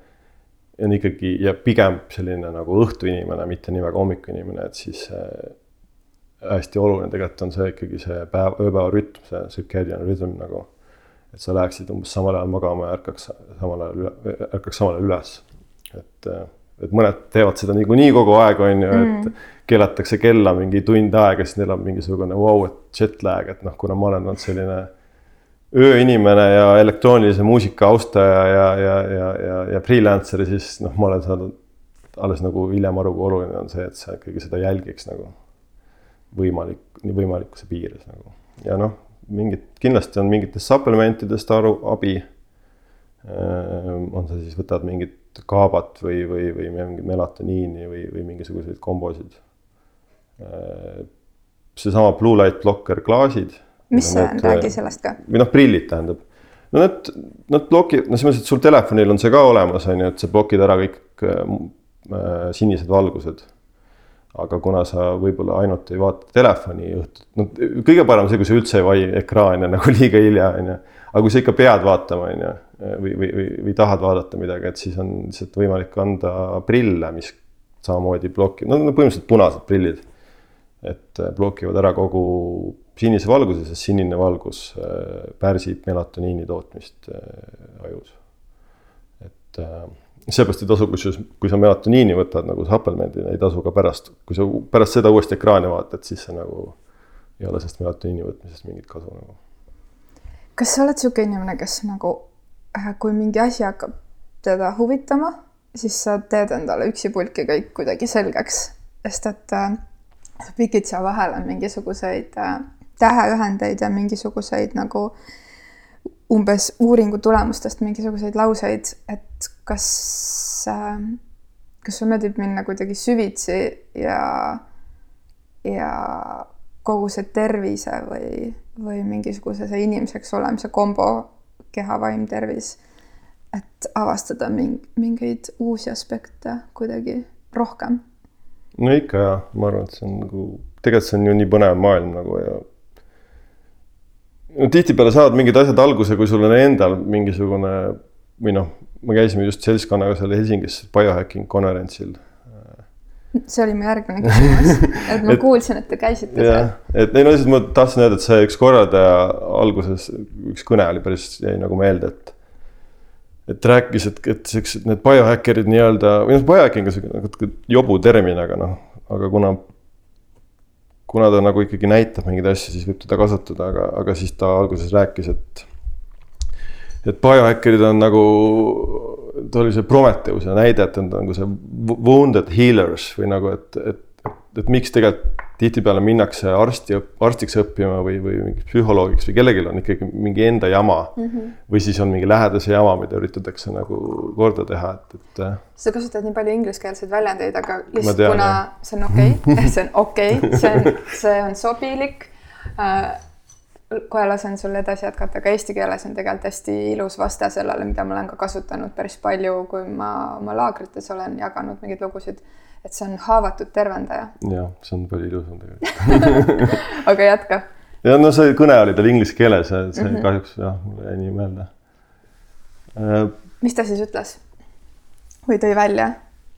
on ikkagi ja pigem selline nagu õhtuinimene, mitte nii väga hommikuinimene, et siis äh, hästi oluline tegelikult on see ikkagi see päev, ööpäeva rütm, see circadian rhythm nagu et sa läheksid umbes samal ajal magama ja ärkaks samal ajal üle, ärkaks samal ajal üles. et, et mõned teevad seda niikuinii kogu aeg, on ju, et mm. keelatakse kella mingi tund aega, siis neil on mingisugune vau wow,, et jet lag, et noh, kuna ma olen olnud selline ööinimene ja elektroonilise muusika austaja ja, ja, ja, ja, ja freelancer, siis noh, ma olen saanud alles nagu hiljem aru, kui oluline on see, et sa ikkagi seda jälgiks nagu võimalik, nii võimalikkuse piires nagu ja noh mingid, kindlasti on mingitest suplementidest aru, abi. on see siis, võtad mingit kaabat või, või, või mingit melatoniini või, või mingisuguseid kombosid. seesama blue light blocker klaasid. Mis see on, räägi sellest ka. või noh, prillid tähendab. no need, nad blokivad, no selles mõttes, et sul telefonil on see ka olemas, on ju, et sa blokid ära kõik äh, sinised valgused aga kuna sa võib-olla ainult ei vaata telefoni õhtut, no kõige parem see, kui sa üldse ei vai ekraani nagu liiga hilja, on ju. aga kui sa ikka pead vaatama, on ju, või, või, või, või tahad vaadata midagi, et siis on lihtsalt võimalik anda prille, mis samamoodi blokib, no põhimõtteliselt punased prillid. et blokivad ära kogu sinise valguse, sest sinine valgus äh, pärsib melatoniini tootmist äh, ajus. et äh, seepärast ei tasu, kusjuures kui sa melatoniini võtad nagu suplemendina, ei tasu ka pärast, kui sa pärast seda uuesti ekraani vaatad, siis see nagu ei ole sellest melatoniini võtmisest mingit kasu nagu. kas sa oled niisugune inimene, kes nagu, kui mingi asi hakkab teda huvitama, siis sa teed endale üksipulki kõik kuidagi selgeks, sest et äh, pikitsa vahel on mingisuguseid äh, täheühendeid ja mingisuguseid nagu umbes uuringu tulemustest mingisuguseid lauseid, et kas äh,, kas sul meeldib minna kuidagi süvitsi ja, ja kogu see tervise või, või mingisuguse see inimeseks olemise kombo, keha, vaim, tervis, et avastada ming-, mingeid uusi aspekte kuidagi rohkem? no ikka jaa, ma arvan, et see on nagu, tegelikult see on ju nii põnev maailm nagu ja no tihtipeale saavad mingid asjad alguse, kui sul on endal mingisugune või noh, me käisime just seltskonnaga seal Helsingis biohacking konverentsil. see oli mu järgmine küsimus, et ma et, kuulsin, et te käisite seal. et ei no lihtsalt ma tahtsin öelda, et see üks korraldaja alguses, üks kõne oli päris, jäi nagu meelde, et et rääkis, et, et siuksed need biohacker'id nii-öelda, või noh, biohacking on siuke natuke jobu termin, aga noh, aga kuna kuna ta nagu ikkagi näitab mingeid asju, siis võib teda kasutada, aga, aga siis ta alguses rääkis, et et biohackerid on nagu, ta oli see Prometheuse näide, et on nagu see wounded healers või nagu, et, et, et, et miks tegelikult tihtipeale minnakse arsti, arstiks õppima või, või mingiks psühholoogiks või kellelgi on ikkagi mingi enda jama mm. -hmm. või siis on mingi lähedase jama, mida üritatakse nagu korda teha, et, et. Sa kasutad nii palju ingliskeelseid väljendeid, aga lihtsalt tean, kuna jah. see on okei okay, see on okei okay,, see on, see on sobilik äh, kohe lasen sul edasi jätkata, aga eesti keeles on tegelikult hästi ilus vaste sellele, mida ma olen ka kasutanud päris palju, kui ma oma laagrites olen jaganud mingeid lugusid et see on haavatud tervendaja. jah, see on palju ilusam tegelikult aga jätka. ja no see kõne oli tal inglise keeles see mm -hmm. kahjuks jah, mulle jäi nii meelde äh,. mis ta siis ütles? või tõi välja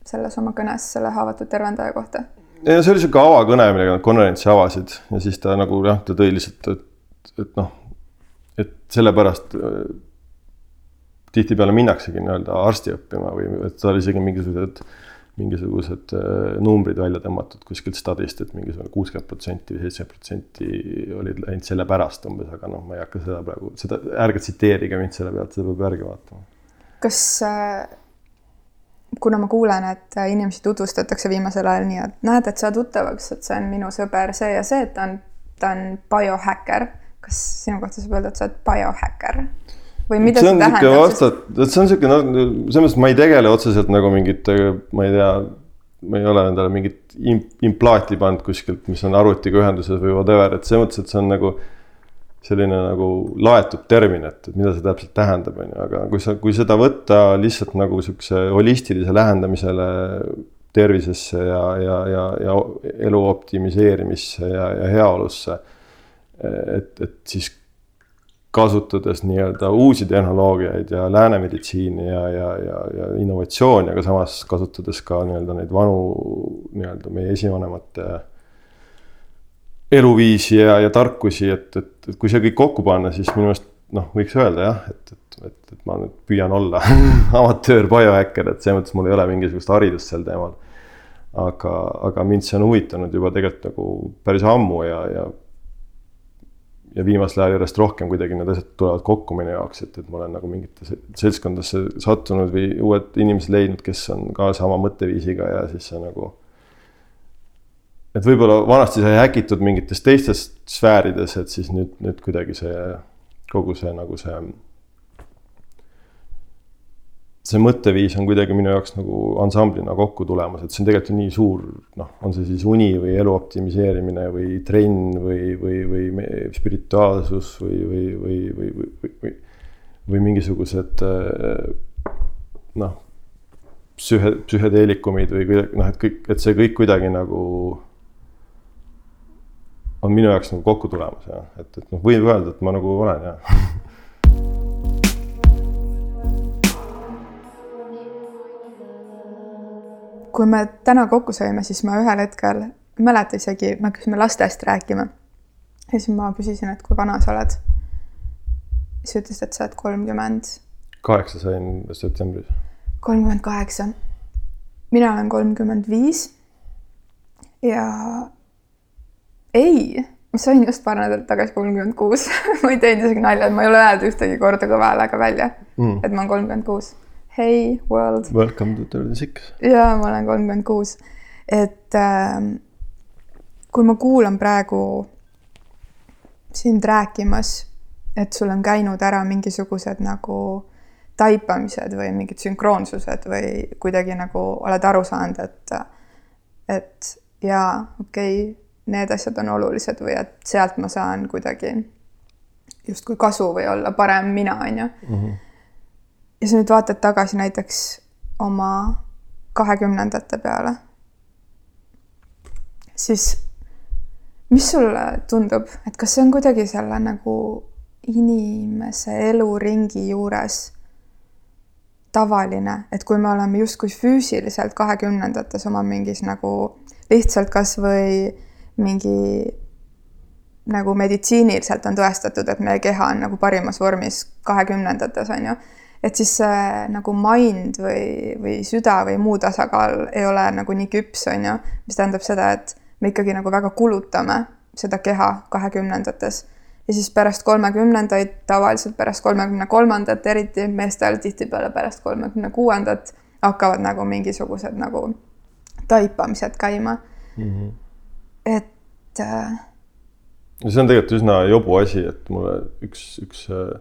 selles oma kõnes selle haavatud tervendaja kohta? ja see oli sihuke avakõne, millega nad konverentsi avasid ja siis ta nagu jah, ta tõi lihtsalt, et, et noh, et sellepärast äh, tihtipeale minnaksegi nii-öelda arsti õppima või et tal isegi mingisugused mingisugused äh, numbrid välja tõmmatud kuskilt stadist, et mingisugune kuuskümmend protsenti või seitsekümmend protsenti olid läinud selle pärast umbes, aga noh, ma ei hakka seda praegu, seda, ärge tsiteerige mind selle pealt, seda peab järgi vaatama. kas, äh, kuna ma kuulen, et inimesi tutvustatakse viimasel ajal nii, et näed, et saa tuttavaks, et see on minu sõber see ja see, et ta on, ta on biohäkker. kas sinu kohta saab öelda, et sa oled biohäkker? Või mida see, see tähendab? vastad, see on sihuke noh, selles mõttes ma ei tegele otseselt nagu mingite, ma ei tea, ma ei ole endale mingit implaati pannud kuskilt, mis on arvutiga ühenduses või whatever, et selles mõttes, et see on nagu selline nagu laetud termin, et, et mida see täpselt tähendab, on ju, aga kui sa, kui seda võtta lihtsalt nagu sihukese holistilise lähendamisele tervisesse ja, ja, ja, ja elu optimiseerimisse ja, ja heaolusse. et, et siis kasutades nii-öelda uusi tehnoloogiaid ja lääne meditsiini ja, ja, ja, ja innovatsiooni, aga samas kasutades ka nii-öelda neid vanu nii-öelda meie esivanemate eluviisi ja, ja tarkusi, et, et, et kui see kõik kokku panna, siis minu meelest noh, võiks öelda jah, et, et, et, et ma nüüd püüan olla amatöör biohäkker, et selles mõttes mul ei ole mingisugust haridust sel teemal. aga, aga mind see on huvitanud juba tegelikult nagu päris ammu ja, ja ja viimasel ajal järjest rohkem kuidagi need asjad tulevad kokku minu jaoks, et, et ma olen nagu mingitesse seltskondadesse sattunud või uued inimesed leidnud, kes on ka sama mõtteviisiga ja siis see nagu. et võib-olla vanasti sai häkitud mingites teistes sfäärides, et siis nüüd, nüüd kuidagi see kogu see nagu see see mõtteviis on kuidagi minu jaoks nagu ansamblina kokku tulemas, et see on tegelikult nii suur, noh, on see siis uni või elu optimiseerimine või trenn või, või, või spirituaalsus või, või, või, või, või, või, või, või mingisugused noh, psühhe, psühhedeelikumid või kuidagi noh, et kõik, et see kõik kuidagi nagu on minu jaoks nagu kokku tulemas ja et, et noh, võib öelda, et ma nagu olen jah kui me täna kokku saime, siis ma ühel hetkel, mäleta isegi, me hakkasime lastest rääkima. ja siis ma küsisin, et kui vana sa oled. siis sa ütlesid, et sa oled kolmkümmend. kaheksa sain septembris. kolmkümmend kaheksa. mina olen kolmkümmend viis. ja ei, ma sain just paar nädalat tagasi kolmkümmend kuus ma ei teinud isegi nalja, et ma ei ole öelnud ühtegi korda kõva häälega välja mm., et ma olen kolmkümmend kuus. Hey world. Welcome to thirty six. ja ma olen kolmkümmend kuus, et äh, kui ma kuulan praegu sind rääkimas, et sul on käinud ära mingisugused nagu taipamised või mingid sünkroonsused või kuidagi nagu oled aru saanud, et, et jaa, okei okay,, need asjad on olulised või et sealt ma saan kuidagi justkui kasu või olla parem mina, on ju. Ja sa nüüd vaatad tagasi näiteks oma kahekümnendate peale, siis mis sulle tundub, et kas see on kuidagi selle nagu inimese eluringi juures tavaline, et kui me oleme justkui füüsiliselt kahekümnendates oma mingis nagu lihtsalt kasvõi mingi nagu meditsiiniliselt on tõestatud, et meie keha on nagu parimas vormis kahekümnendates on ju, et siis see nagu mind või, või süda või muu tasakaal ei ole nagu nii küps, on ju, mis tähendab seda, et me ikkagi nagu väga kulutame seda keha kahekümnendates ja siis pärast kolmekümnendaid, tavaliselt pärast kolmekümne kolmandat, eriti meestel tihtipeale pärast kolmekümne kuuendat hakkavad nagu mingisugused nagu taipamised käima mm. -hmm. et äh.... see on tegelikult üsna jobu asi, et mulle üks, üks äh,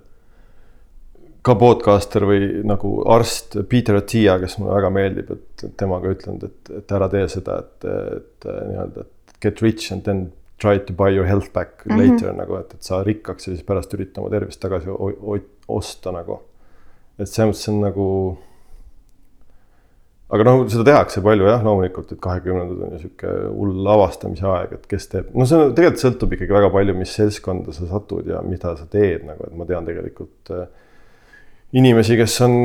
ka podcaster või nagu arst Peter Attia, kes mulle väga meeldib, et temaga ütlenud, et, et ära tee seda, et, et nii-öelda, et get rich and then try to buy your health back mm -hmm. later nagu, et, et saa rikkaks ja siis pärast ürita oma tervist tagasi osta nagu. et selles mõttes on nagu. aga noh, seda tehakse palju jah, loomulikult, et kahekümnendad on ju sihuke hull avastamise aeg, et kes teeb, no see tegelikult sõltub ikkagi väga palju, mis seltskonda sa satud ja mida sa teed nagu, et ma tean tegelikult äh, inimesi, kes on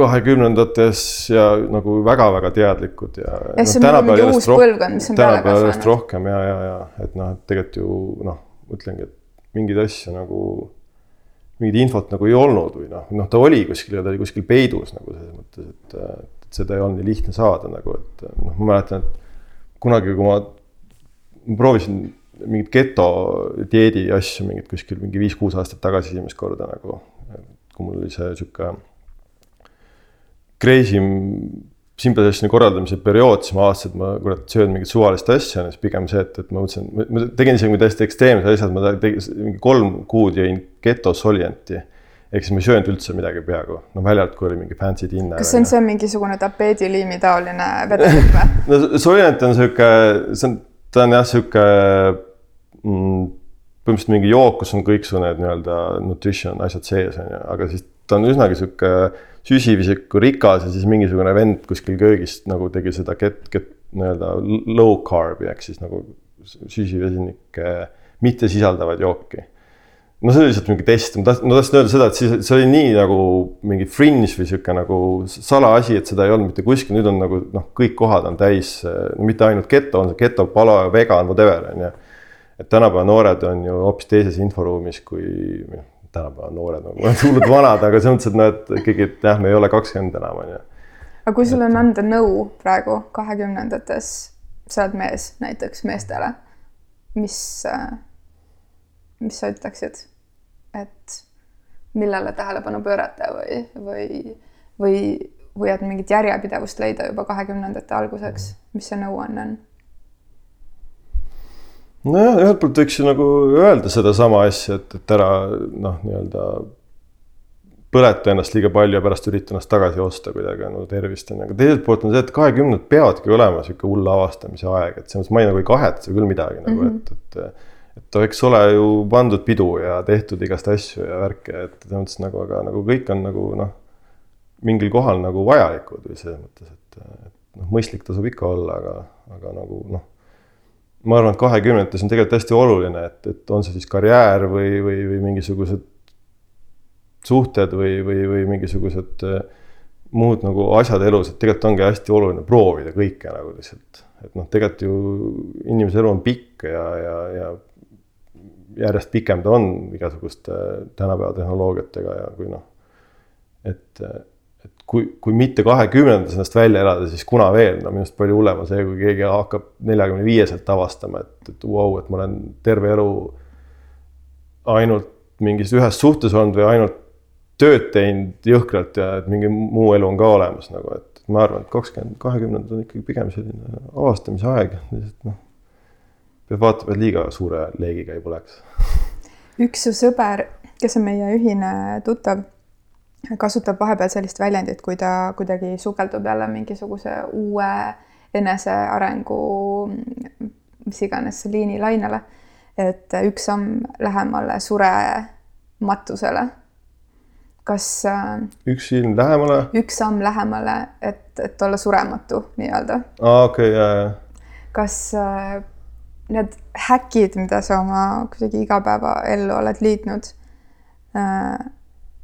kahekümnendates ja nagu väga-väga teadlikud ja. ja see no, on mingi uus põlvkond, mis on peale kasvanud. järjest rohkem ja, ja, ja et noh, et tegelikult ju noh, ütlengi, et mingeid asju nagu, mingit infot nagu ei olnud või noh, noh, ta oli kuskil ja ta oli kuskil peidus nagu selles mõttes, et, et seda ei olnud nii lihtne saada nagu, et noh, ma mäletan, et kunagi, kui ma, ma proovisin mingit geto dieedi asju mingit kuskil mingi viis-kuus aastat tagasi esimest korda nagu, kui mul oli see sihuke crazy Simple korraldamise periood, siis ma avastasin, et ma kurat söön mingit suvalist asja, siis pigem see, et, et ma mõtlesin, ma tegin isegi täiesti ekstreemsed asjad, ma tegin mingi kolm kuud jõin geto solienti ehk siis ma ei söönud üldse midagi peaaegu, no välja arvatud, kui oli mingi fancy dinner. kas see on see mingisugune tapeediliimi taoline vedelik või? no solient on sihuke, see on, ta on jah, sihuke mm, põhimõtteliselt mingi jook, kus on kõik su need nii-öelda nutrition asjad sees on ju, aga siis ta on üsnagi sihuke süsivesiku rikas ja siis mingisugune vend kuskil köögist nagu tegi seda get, get nii-öelda low carb'i ehk siis nagu süsivesinikke mitte sisaldavaid jooki. no see oli lihtsalt mingi test, ma tahtsin, ma tahtsin öelda seda, et siis see oli nii nagu mingi fringe või sihuke nagu salaasi, et seda ei olnud mitte kuskil, nüüd on nagu noh, kõik kohad on täis mitte ainult geto, on see geto, palo, vegan, whatever on ju. Et tänapäeva noored on ju hoopis teises inforuumis kui tänapäeva noored nagu hullud vanad, aga selles mõttes, et noh, et ikkagi, et jah, me ei ole kakskümmend enam, on ju. aga kui sul on anda nõu praegu kahekümnendates, sa oled mees näiteks meestele, mis, mis sa ütleksid, et millele tähelepanu pöörata või, või, või, või et mingit järjepidevust leida juba kahekümnendate alguseks, mis see nõuanne on? Nojah, ühelt poolt võiks ju nagu öelda sedasama asja, et, et ära noh, nii-öelda põleta ennast liiga palju ja pärast ürita ennast tagasi osta kuidagi no tervist on ju, aga teiselt poolt on see, et kahekümnendad peavadki olema sihuke hull avastamise aeg, et selles mõttes ma ei, nagu ei kahetse küll midagi nagu mm, -hmm. et, et. et eks ole ju pandud pidu ja tehtud igast asju ja värke, et selles mõttes nagu, aga nagu kõik on nagu noh. mingil kohal nagu vajalikud või selles mõttes, et, et noh, mõistlik tasub ikka olla, aga, aga nagu noh ma arvan, et kahekümnendates on tegelikult hästi oluline, et, et on see siis karjäär või, või, või mingisugused suhted või, või, või mingisugused äh, muud nagu asjad elus, et tegelikult ongi hästi oluline proovida kõike nagu lihtsalt. et noh, tegelikult ju inimese elu on pikk ja, ja, ja järjest pikem ta on igasuguste tänapäeva tehnoloogiatega ja kui noh, et, et kui, kui mitte kahekümnendates ennast välja elada, siis kuna veel, no minu arust palju hullem on see, kui keegi hakkab neljakümne viieselt avastama, et, et vau wow,, et ma olen terve elu ainult mingis ühes suhtes olnud või ainult tööd teinud jõhkralt ja et mingi muu elu on ka olemas nagu, et ma arvan, et kakskümmend, kahekümnendad on ikkagi pigem selline avastamise aeg, lihtsalt noh. peab vaatama, et liiga suure leegiga ei põleks. üks su sõber, kes on meie ühine tuttav, kasutab vahepeal sellist väljendit, kui ta kuidagi sukeldub jälle mingisuguse uue enesearengu mis iganes liinilainele. et üks samm lähemale surematusele kas äh, üks silm lähemale? üks samm lähemale, et, et olla surematu nii-öelda. aa, okei okay,, ja, ja. kas äh, need häkid, mida sa oma kuidagi igapäevaellu oled liitnud äh,,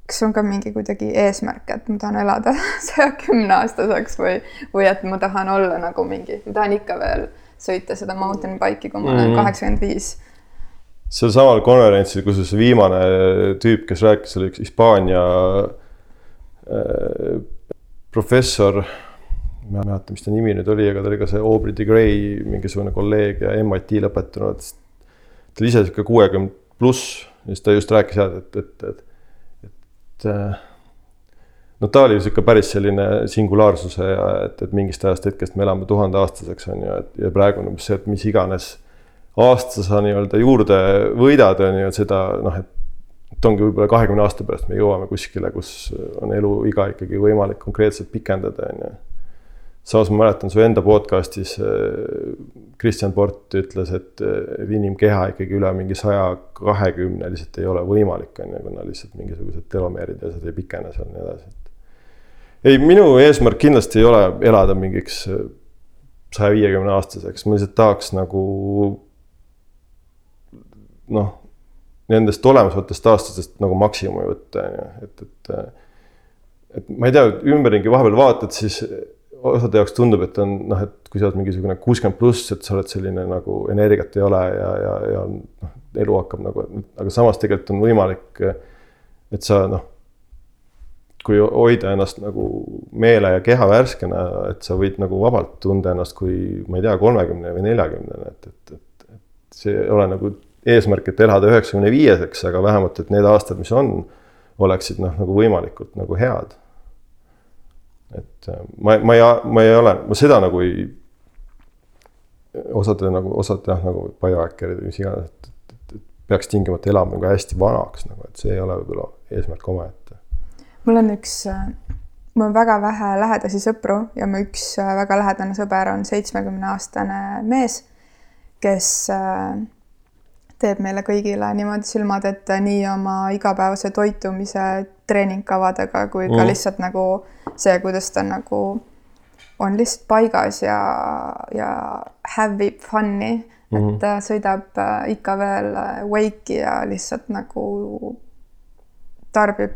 kas on ka mingi kuidagi eesmärk, et ma tahan elada saja kümne aastaseks või, või et ma tahan olla nagu mingi, ma tahan ikka veel sõita seda mountain bike'i, kui ma olen mhm. kaheksakümmend viis sel samal konverentsil, kusjuures see viimane tüüp, kes rääkis, oli üks Hispaania äh, professor. ma ei mäleta, mis ta nimi nüüd oli, aga ta oli ka see Aubrey de Grey mingisugune kolleeg ja MIT lõpetanud. ta oli ise sihuke kuuekümmend pluss ja siis ta just rääkis jah, et, et, et, et äh, no ta oli sihuke päris selline singulaarsuse ja et, et mingist ajast hetkest me elame tuhandeaastaseks on ju, et ja praegu on umbes see, et mis iganes aasta sa nii-öelda juurde võidad, on ju, et seda noh, et ongi võib-olla kahekümne aasta pärast me jõuame kuskile, kus on eluiga ikkagi võimalik konkreetselt pikendada, on ju. Samas ma mäletan su enda podcast'is Kristjan Port ütles, et inimkeha ikkagi üle mingi saja kahekümne lihtsalt ei ole võimalik, on ju, kuna lihtsalt mingisugused telomeerid ja asjad ei pikene seal nii edasi. ei, minu eesmärk kindlasti ei ole elada mingiks saja viiekümne aastaseks, ma lihtsalt tahaks nagu noh, nendest olemasolevatest aastatest nagu maksimumi võtta, on ju, et, et. et ma ei tea, ümberringi vahepeal vaatad, siis osade jaoks tundub, et on noh, et kui sa oled mingisugune kuuskümmend pluss, et sa oled selline nagu energiat ei ole ja, ja, ja noh, elu hakkab nagu, aga samas tegelikult on võimalik, et sa noh kui hoida ennast nagu meele ja keha värskena, et sa võid nagu vabalt tunda ennast kui ma ei tea, kolmekümne või neljakümnene, et, et, et, et see ei ole nagu eesmärk, et elada üheksakümne viieseks, aga vähemalt, et need aastad, mis on, oleksid noh, nagu võimalikult nagu head. Et äh, ma, ma ei, ma ei ole, ma seda nagu ei, osade nagu, osad jah, nagu biohacker'id või mis iganes, et, et, et, et peaks tingimata elama nagu hästi vanaks nagu, et see ei ole võib-olla eesmärk omaette. mul on üks, mul on väga vähe lähedasi sõpru ja mu üks äh, väga lähedane sõber on seitsmekümne aastane mees, kes äh, teeb meile kõigile niimoodi silmad ette nii oma igapäevase toitumise treeningkavadega kui ka mm. lihtsalt nagu see, kuidas ta nagu on lihtsalt paigas ja, ja have ib fun'i mm, -hmm. et ta sõidab äh, ikka veel äh, wake'i ja lihtsalt nagu tarbib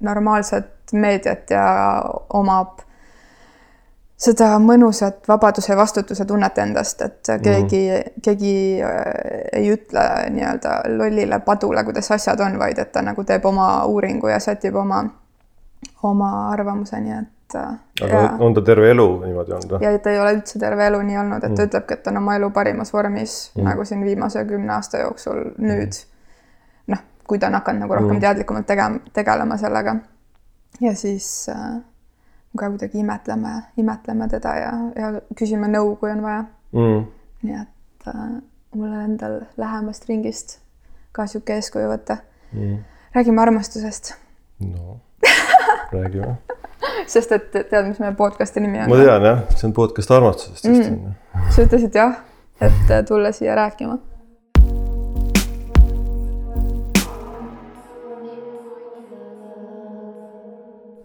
normaalset meediat ja omab seda mõnusat vabaduse ja vastutuse tunnet endast, et keegi mm., keegi äh, ei ütle nii-öelda lollile padule, kuidas asjad on, vaid et ta nagu teeb oma uuringu ja sätib oma, oma arvamuse, nii et. Äh, aga ja, on ta terve elu niimoodi olnud või? ja ta ei ole üldse terve elu nii olnud, et mm. ta ütlebki, et ta on oma elu parimas vormis mm. nagu siin viimase kümne aasta jooksul nüüd. noh, kui ta on hakanud nagu rohkem mm. teadlikumalt tegema, tegelema sellega. ja siis äh, ka kuidagi imetleme, imetleme teda ja, ja küsime nõu, kui on vaja. Mm.. nii et äh, mul on endal lähemast ringist ka sihuke eeskuju võtta. Mm.. räägime armastusest. no. Räägime sest et tead, mis meie podcast'i nimi on? ma tean jah, see on podcast armastusest vist mm.. sa ütlesid jah, et tulla siia rääkima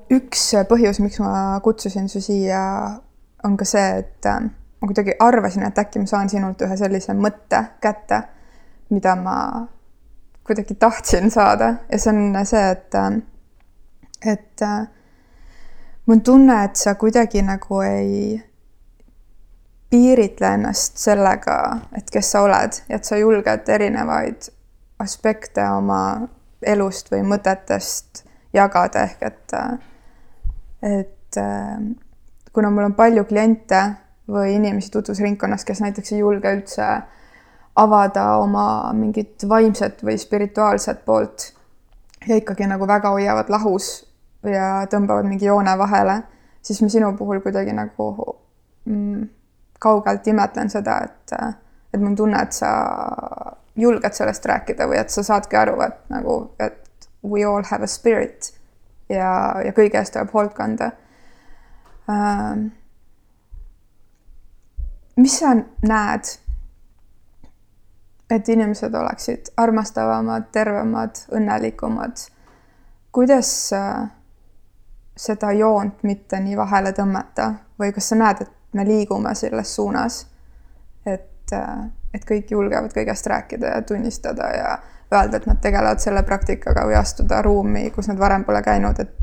üks põhjus, miks ma kutsusin su siia, on ka see, et äh, ma kuidagi arvasin, et äkki ma saan sinult ühe sellise mõtte kätte, mida ma kuidagi tahtsin saada. Ja see on see, et, äh, et äh, mul on tunne, et sa kuidagi nagu ei piiritle ennast sellega, et kes sa oled ja et sa julged erinevaid aspekte oma elust või mõtetest jagada, ehk et, et kuna mul on palju kliente või inimesi tutvusringkonnas, kes näiteks ei julge üldse avada oma mingit vaimset või spirituaalset poolt ja ikkagi nagu väga hoiavad lahus ja tõmbavad mingi joone vahele, siis ma sinu puhul kuidagi nagu mm, kaugelt imetlen seda, et, et mul on tunne, et sa julged sellest rääkida või et sa saadki aru, et nagu, et we all have a spirit ja, ja kõige eest tuleb hoolt kanda ähm,. mis sa näed, et inimesed oleksid armastavamad, tervemad, õnnelikumad? kuidas äh, seda joont mitte nii vahele tõmmata või kas sa näed, et me liigume selles suunas, et, et kõik julgevad kõigest rääkida ja tunnistada ja öelda, et nad tegelevad selle praktikaga või astuda ruumi, kus nad varem pole käinud, et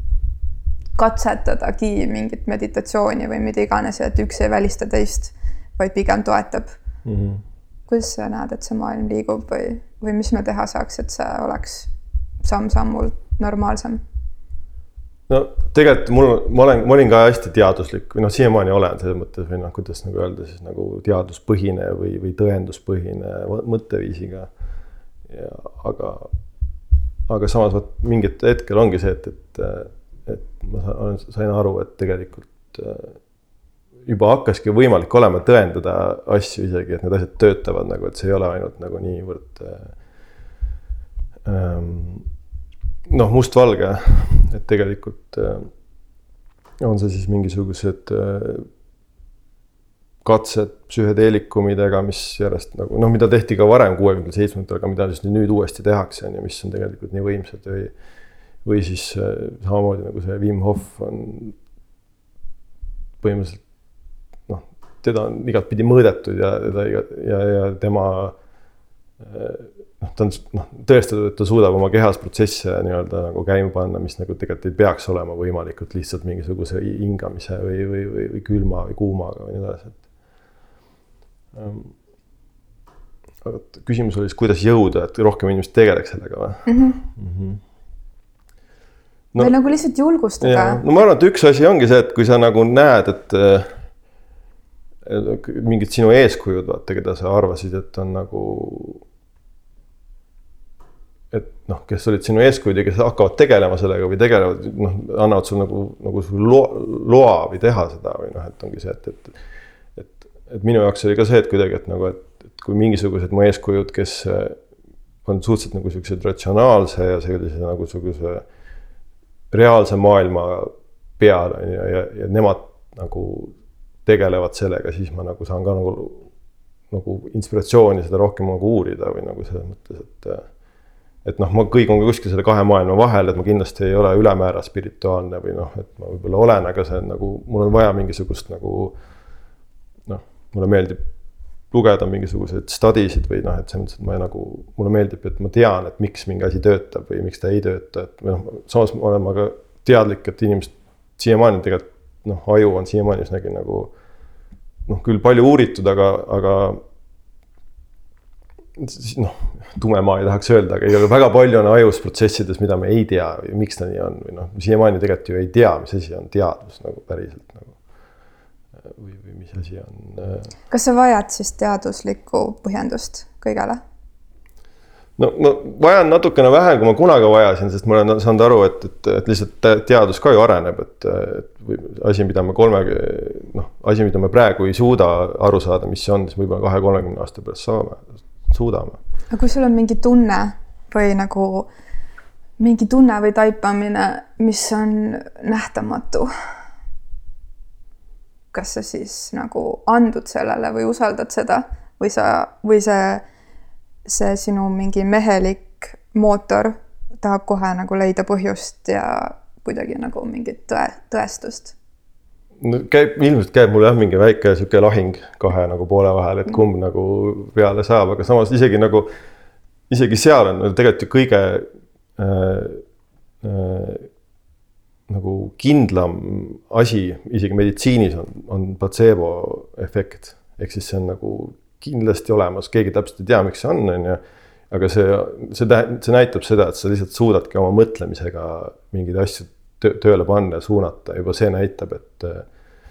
katsetadagi mingit meditatsiooni või mida iganes et üks ei välista teist, vaid pigem toetab mm. -hmm. kuidas sa näed, et see maailm liigub või, või mis me teha saaks, et see oleks samm-sammult normaalsem? no tegelikult mul, ma olen, ma olin ka hästi teaduslik või noh, siiamaani olen selles mõttes või noh, kuidas nagu öelda siis nagu teaduspõhine või, või tõenduspõhine mõtteviisiga. Aga, aga samas vot mingit hetkel ongi see, et, et, et ma saan, sain aru, et tegelikult äh, juba hakkaski võimalik olema tõendada asju isegi, et need asjad töötavad nagu, et see ei ole ainult nagu niivõrd äh, ähm, noh, mustvalge, et tegelikult äh, on see siis mingisugused äh, katsed psühhedeelikumidega, mis järjest nagu noh, mida tehti ka varem kuuekümnendatel, seitsmekümnendatel, aga mida siis nüüd uuesti tehakse, on ju, mis on tegelikult nii võimsad või või siis äh, samamoodi nagu see Wim Hof on põhimõtteliselt noh, teda on igatpidi mõõdetud ja teda ja, ja, ja tema noh, ta on noh, tõestatud, et ta suudab oma kehas protsesse nii-öelda nagu käima panna, mis nagu tegelikult ei peaks olema võimalikud lihtsalt mingisuguse hingamise või, või, või, või külma või kuumaga või nii edasi, et. Aga küsimus oli siis, kuidas jõuda, et rohkem inimesed tegeleks sellega või mm? -hmm. Mm -hmm. No, või nagu lihtsalt julgustada. no ma arvan, et üks asi ongi see, et kui sa nagu näed, et mingid sinu eeskujud, vaata, keda sa arvasid, et on nagu et noh, kes olid sinu eeskujud ja kes hakkavad tegelema sellega või tegelevad, noh, annavad sul nagu, nagu sul loa, loa või teha seda või noh, et ongi see, et, et. Et, minu jaoks oli ka see, et kuidagi, et nagu, et, et kui mingisugused mu eeskujud, kes on suhteliselt nagu siuksed ratsionaalse ja sellise nagu suguse reaalse maailma peal on ju, ja, ja, ja nemad nagu tegelevad sellega, siis ma nagu saan ka nagu, nagu inspiratsiooni seda rohkem nagu uurida või nagu selles mõttes, et et noh, ma kõigun ka kuskil selle kahe maailma vahel, et ma kindlasti ei ole ülemäära spirituaalne või noh, et ma võib-olla olen, aga see on nagu, mul on vaja mingisugust nagu noh, mulle meeldib lugeda mingisuguseid study sid või noh, et selles mõttes, et ma nagu, mulle meeldib, et ma tean, et miks mingi asi töötab või miks ta ei tööta, et või noh, samas olen ma ka teadlik, et inimesed siiamaani tegelikult noh, aju on siiamaani üsnagi nagu noh, küll palju uuritud, aga, aga noh, tume maa ei tahaks öelda, aga igal väga palju on ajus protsessides, mida me ei tea miks ta nii on või noh, siiamaani tegelikult ju ei tea, mis asi on teadus nagu päriselt nagu. Või, või mis asi on. Äh, kas sa vajad siis teaduslikku põhjendust kõigele? no, no vajan natukene vähem, kui ma kunagi vajasin, sest ma olen saanud aru, et, et, et lihtsalt teadus ka ju areneb, et, et asi, mida me kolme, noh, asi, mida me praegu ei suuda aru saada, mis see on, siis võib-olla kahe-kolmekümne aasta pärast saame suudame. aga kui sul on mingi tunne või nagu mingi tunne või taipamine, mis on nähtamatu, kas sa siis nagu andud sellele või usaldad seda või sa, või see, see sinu mingi mehelik mootor tahab kohe nagu leida põhjust ja kuidagi nagu mingit tõe, tõestust? No käib, ilmselt käib mul jah, mingi väike sihuke lahing kahe nagu poole vahel, et kumb nagu peale saab, aga samas isegi nagu, isegi seal on tegelikult ju kõige äh, äh, nagu kindlam asi isegi meditsiinis on, on platseebo efekt. ehk siis see on nagu kindlasti olemas, keegi täpselt ei tea, miks see on, on ju. aga see, see tähendab, see näitab seda, et sa lihtsalt suudadki oma mõtlemisega mingeid asju tööle panna ja suunata, juba see näitab, et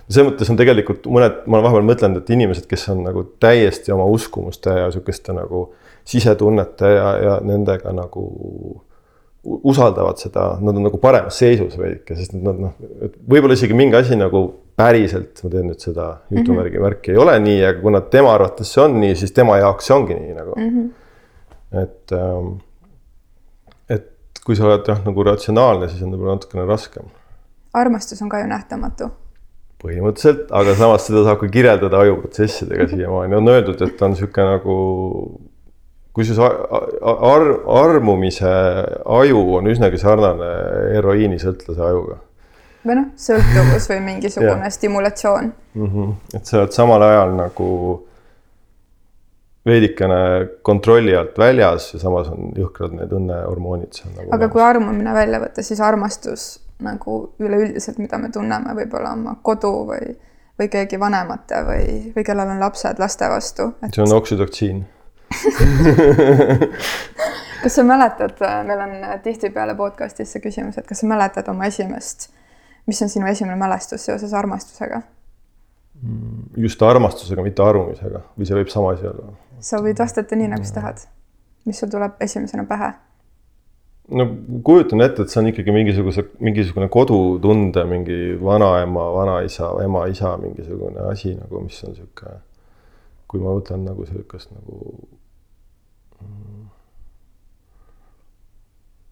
selles mõttes on tegelikult mõned, ma olen vahepeal mõtelnud, et inimesed, kes on nagu täiesti oma uskumuste ja sihukeste nagu sisetunnete ja, ja nendega nagu usaldavad seda, nad on nagu paremas seisus veidike, sest nad noh, et võib-olla isegi mingi asi nagu päriselt, ma teen nüüd seda jutumärgi mm -hmm. märki, ei ole nii, aga kuna tema arvates see on nii, siis tema jaoks see ongi nii nagu mm. -hmm. et ähm,, et kui sa oled jah, nagu ratsionaalne, siis on võib-olla natukene raskem. armastus on ka ju nähtamatu põhimõtteliselt, aga samas seda saab ka kirjeldada ajuprotsessidega siiamaani, on öeldud, et on niisugune nagu kusjuures ar armumise aju on üsnagi sarnane heroiinisõltlase ajuga. või noh, sõltuvus või mingisugune stimulatsioon mm. -hmm. et sa oled samal ajal nagu veidikene kontrolli alt väljas ja samas on jõhkrad need õnnehormoonid seal nagu. aga kui armumine välja võtta, siis armastus nagu üleüldiselt, mida me tunneme võib-olla oma kodu või, või keegi vanemate või, või kellel on lapsed laste vastu et.... see on oksüdoksiin kas sa mäletad, meil on tihtipeale podcast'is see küsimus, et kas sa mäletad oma esimest, mis on sinu esimene mälestus seoses armastusega? Mm, just armastusega, mitte armumisega või see võib sama asi olla? sa võid vastata nii, nagu sa tahad. mis sul tuleb esimesena pähe? no kujutan ette, et see on ikkagi mingisuguse, mingisugune kodutunde, mingi vanaema, vanaisa, ema-isa mingisugune asi nagu, mis on sihuke, kui ma mõtlen nagu sihukest nagu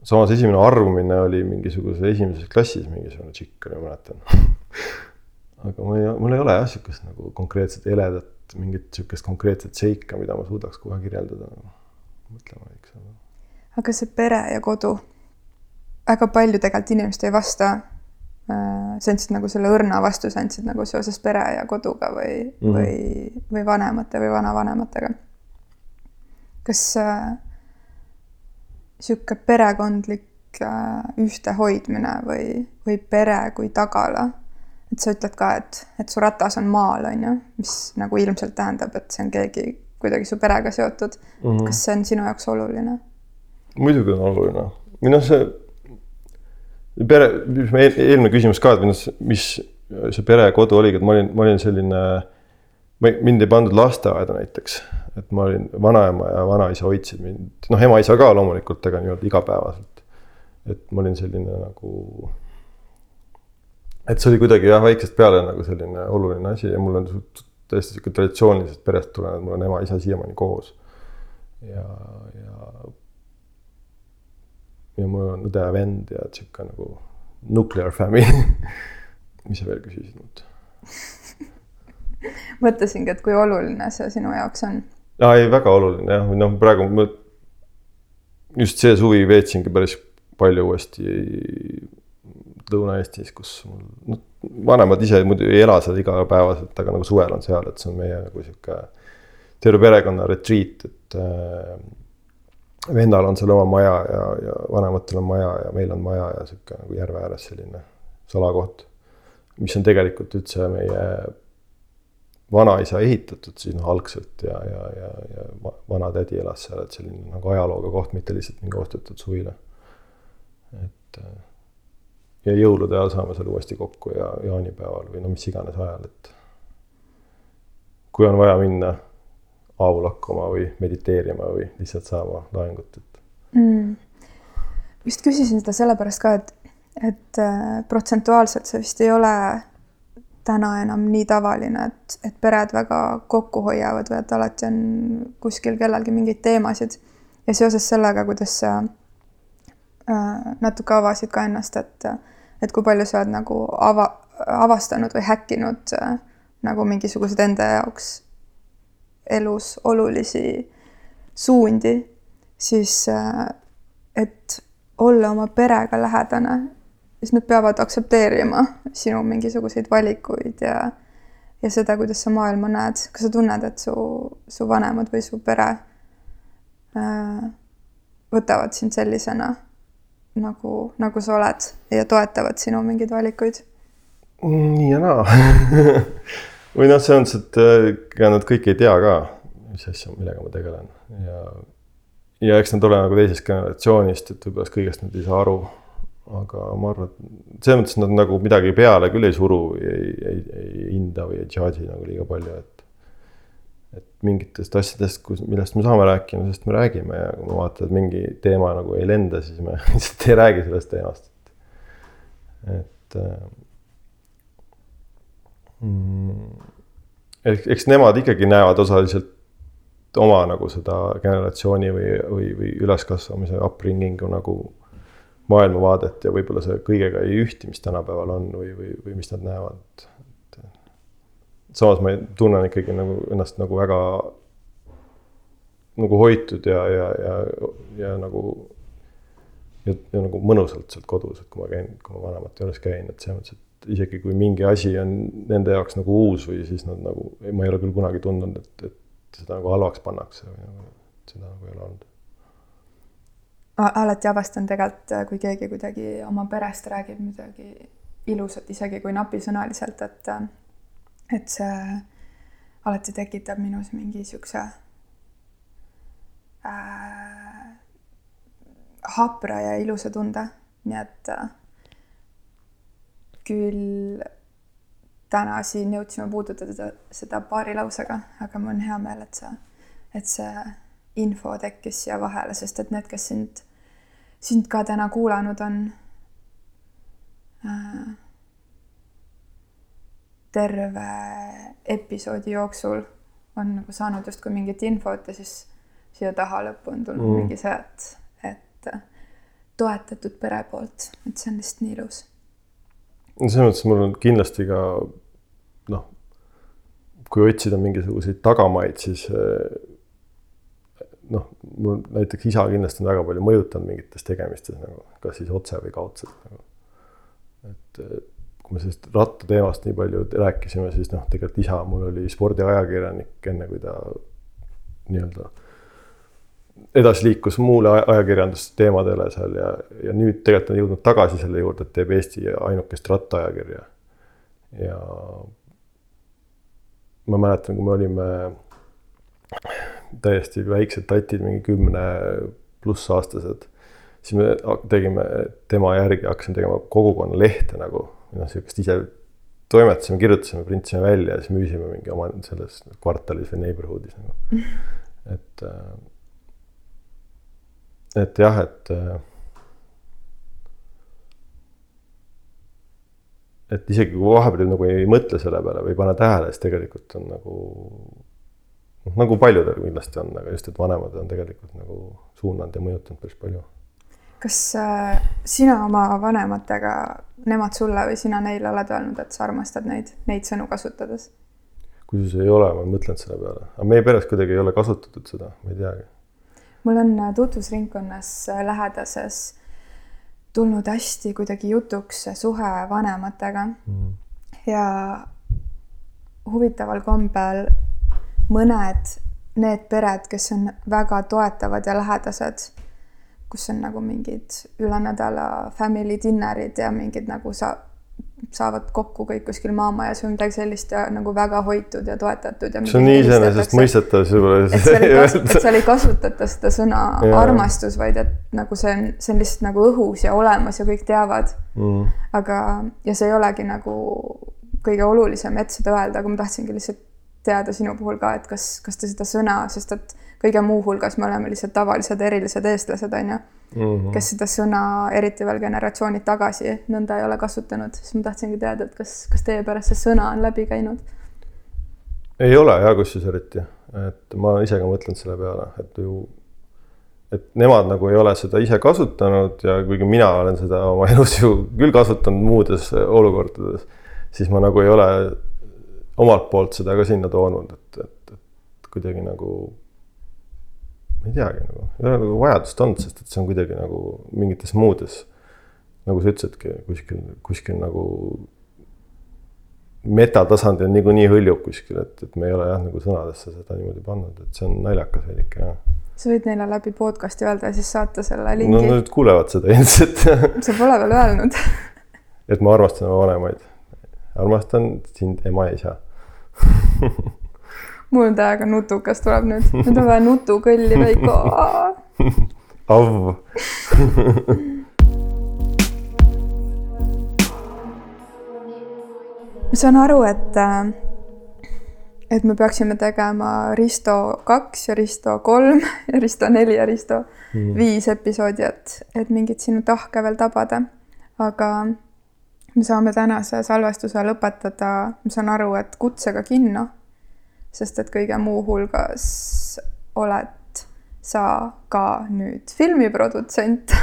samas esimene arvumine oli mingisuguse esimeses klassis mingisugune tšikk oli, ma mäletan aga ma ei, mul ei ole jah sihukest nagu konkreetset heledat, mingit sihukest konkreetset seika, mida ma suudaks kohe kirjeldada. mõtlema võiks aga see pere ja kodu, väga palju tegelikult inimesed ei vasta. Äh, sa andsid nagu selle õrna vastuse, andsid nagu seoses pere ja koduga või mm, -hmm. või, või vanemate või vanavanematega. Kas äh, sihuke perekondlik äh, ühtehoidmine või, või pere kui tagala, et sa ütled ka, et, et su ratas on maal, on ju, mis nagu ilmselt tähendab, et see on keegi kuidagi su perega seotud mm. -hmm. kas see on sinu jaoks oluline? muidugi on oluline või noh, see pere, mis me eelmine küsimus ka, et mis, mis see pere ja kodu oligi, et ma olin, ma olin selline. mind ei pandud lasteaeda näiteks, et ma olin vanaema ja vanaisa hoidsid mind, noh, ema-isa ka loomulikult, aga nii-öelda igapäevaselt. et ma olin selline nagu. et see oli kuidagi jah, väiksest peale nagu selline oluline asi ja mul on täiesti sihuke traditsioonilisest perest tulenev, mul on ema-isa siiamaani koos. ja, ja ja mul on õde ja vend ja sihuke nagu nuclear family mis sa veel küsisid mult mõtlesingi, et kui oluline see sinu jaoks on. Aa ei, väga oluline jah, noh, praegu ma just see suvi veetsingi päris palju uuesti Lõuna-Eestis, kus mul, noh, vanemad ise muidu ei ela seal igapäevaselt, aga nagu suvel on seal, et see on meie nagu sihuke terve perekonna retreat, et äh, vendal on seal oma maja ja, ja vanematel on maja ja meil on maja ja sihuke nagu järve ääres selline salakoht. mis on tegelikult üldse meie vanaisa ehitatud siis noh, algselt ja, ja, ja, ja vanatädi elas seal, et selline nagu ajalooga koht, mitte lihtsalt mingi ostetud suvila. et ja jõulude ajal saame seal uuesti kokku ja jaanipäeval või no mis iganes ajal, et kui on vaja minna aavu lakkuma või mediteerima või lihtsalt saama laengut, et mm.. vist küsisin seda sellepärast ka, et, et äh, protsentuaalselt see vist ei ole täna enam nii tavaline, et, et pered väga kokku hoiavad või et alati on kuskil kellelgi mingeid teemasid. ja seoses sellega, kuidas sa äh, natuke avasid ka ennast, et, et kui palju sa oled nagu ava, avastanud või häkkinud äh, nagu mingisuguseid enda jaoks elus olulisi suundi, siis äh, et olla oma perega lähedane, siis nad peavad aktsepteerima sinu mingisuguseid valikuid ja ja seda, kuidas sa maailma näed, kas sa tunned, et su, su vanemad või su pere äh, võtavad sind sellisena nagu, nagu sa oled ja toetavad sinu mingeid valikuid? nii ja naa või noh, selles mõttes, et äh, ega nad kõik ei tea ka, mis asja, millega ma tegelen ja, ja eks nad ole nagu teisest generatsioonist, et võib-olla kõigest nad ei saa aru. Aga ma arvan, et selles mõttes nad nagu midagi peale küll ei suru ei, ei, ei hinda või ei judge'i nagu liiga palju, et. et mingitest asjadest, kus, millest me saame rääkida, sellest me räägime ja kui ma vaatan, et mingi teema nagu ei lenda, siis me lihtsalt ei räägi sellest teemast. et mm, eks, eks nemad ikkagi näevad osaliselt oma nagu seda generatsiooni või, või, või üleskasvamise upbringing'u nagu maailmavaadet ja võib-olla see kõigega ei ühti, mis tänapäeval on või, või, või mis nad näevad. samas ma tunnen ikkagi nagu ennast nagu väga nagu hoitud ja, ja, ja, ja nagu ja, ja nagu mõnusalt sealt kodus, et kui ma käin, kui ma vanemate juures käin, et selles mõttes, et isegi kui mingi asi on nende jaoks nagu uus või siis nad nagu, ma ei ole küll kunagi tundnud, et, et seda nagu halvaks pannakse või nagu seda nagu ei ole olnud. Alati avastan tegelikult, kui keegi kuidagi oma perest räägib midagi ilusat, isegi kui napisõnaliselt, et, et see alati tekitab minus mingi siukse äh, hapra ja ilusa tunde, nii et äh, küll täna siin jõudsime puudutada seda, paari lausega, aga mul on hea meel, et sa, et see info tekkis siia vahele, sest et need, kes sind, sind ka täna kuulanud on äh,, terve episoodi jooksul on nagu saanud justkui mingit infot ja siis siia taha lõppu on tulnud mm. mingi see, et, et toetatud pere poolt, et see on lihtsalt nii ilus. selles mõttes mul on kindlasti ka noh, kui otsida mingisuguseid tagamaid, siis eh, noh, mul näiteks isa kindlasti on väga palju mõjutanud mingites tegemistes nagu, kas siis otse või kaudselt nagu. et kui me sellest rattateemast nii palju rääkisime, siis noh, tegelikult isa mul oli spordiajakirjanik, enne kui ta nii-öelda edasi liikus muule ajakirjandusteemadele seal ja, ja nüüd tegelikult on jõudnud tagasi selle juurde, et teeb Eesti ainukest rattaajakirja. ja ma mäletan, kui me olime täiesti väiksed tatid, mingi kümne pluss aastased, siis me tegime tema järgi, hakkasime tegema kogukonnalehte nagu, noh, sihukest ise toimetasime, kirjutasime, printsime välja ja siis müüsime mingi oma selles kvartalis või neighborhood'is nagu. et, äh, et jah, et äh, et isegi kui vahepeal nagu ei mõtle selle peale või ei pane tähele, siis tegelikult on nagu nagu paljudel kindlasti on, aga just, et vanemad on tegelikult nagu suunanud ja mõjutanud päris palju. kas äh, sina oma vanematega, nemad sulle või sina neile oled öelnud, et sa armastad neid, neid sõnu kasutades? kusjuures ei ole, ma olen mõtelnud selle peale, aga meie peres kuidagi ei ole kasutatud seda, ma ei teagi. mul on tutvusringkonnas lähedases tulnud hästi kuidagi jutuks suhe vanematega mm. ja huvitaval kombel mõned need pered, kes on väga toetavad ja lähedased, kus on nagu mingid üle nädala family dinner'id ja mingid nagu sa saavad kokku kõik kuskil maamajas või midagi sellist ja nagu väga hoitud ja toetatud. see on nii iseenesestmõistetav võib-olla. et seal ei kasutata, seal ei kasutata seda sõna ja. armastus, vaid et nagu see on, see on lihtsalt nagu õhus ja olemas ja kõik teavad mm.. aga, ja see ei olegi nagu kõige olulisem, et seda öelda, aga ma tahtsingi lihtsalt teada sinu puhul ka, et kas, kas te seda sõna, sest et kõige muu hulgas me oleme lihtsalt tavalised erilised eestlased, on ju mm, -hmm. kes seda sõna, eriti veel generatsioonid tagasi, nõnda ei ole kasutanud, siis ma tahtsingi teada, et kas, kas teie pärast see sõna on läbi käinud? ei ole ja kusjuures eriti, et ma ise ka mõtlen selle peale, et ju, et nemad nagu ei ole seda ise kasutanud ja kuigi mina olen seda oma elus ju küll kasutanud muudes olukordades, siis ma nagu ei ole omalt poolt seda ka sinna toonud, et, et, et kuidagi nagu ma ei teagi nagu, ei ole nagu vajadust olnud, sest et see on kuidagi nagu mingites muudes, nagu sa ütlesidki, kuskil, kuskil nagu metatasandil niikuinii hõljub kuskil, et, et me ei ole jah, nagu sõnadesse seda niimoodi pannud, et see on naljakas veidike jah. sa võid neile läbi podcast'i öelda ja siis saata selle lingi. no nad kuulevad seda ilmselt sa pole veel öelnud et ma armastan oma vanemaid. armastan sind, ema ja isa mul on täiega nutukas tuleb nüüd, nüüd on vaja nutukõlli Veiko Avv ma saan aru, et, et me peaksime tegema Risto kaks ja Risto kolm ja Risto neli ja Risto mm. viis episoodi, et, et mingit sinu tahke veel tabada. aga me saame tänase salvestuse lõpetada, ma saan aru, et kutsega kinno. sest et kõige muu hulgas oled sa ka nüüd filmiprodutsent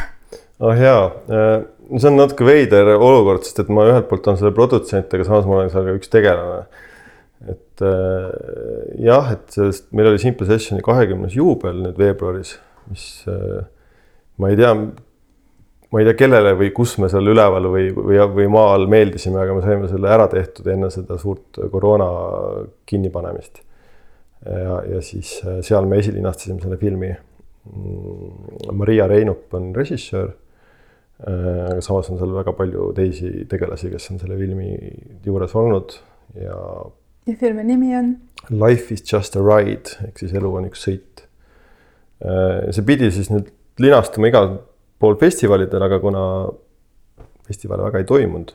oh jaa, äh, see on natuke veider olukord, sest et ma ühelt poolt olen selle produtsent, aga samas ma olen seal ka üks tegelane. et äh, jah, et sellest, meil oli Simple Sessioni kahekümnes juubel nüüd veebruaris, mis äh, ma ei tea, ma ei tea, kellele või kus me seal üleval või, või, või maa all meeldisime, aga me saime selle ära tehtud enne seda suurt koroona kinnipanemist. ja, ja siis seal me esilinastasime selle filmi. Mm, Maria Reinup on režissöör Äh, aga samas on seal väga palju teisi tegelasi, kes on selle filmi juures olnud ja. ja filmi nimi on? Life is just a ride ehk siis elu on üks sõit. Äh, see pidi siis nüüd linastuma igal pool festivalidel, aga kuna festivale väga ei toimunud,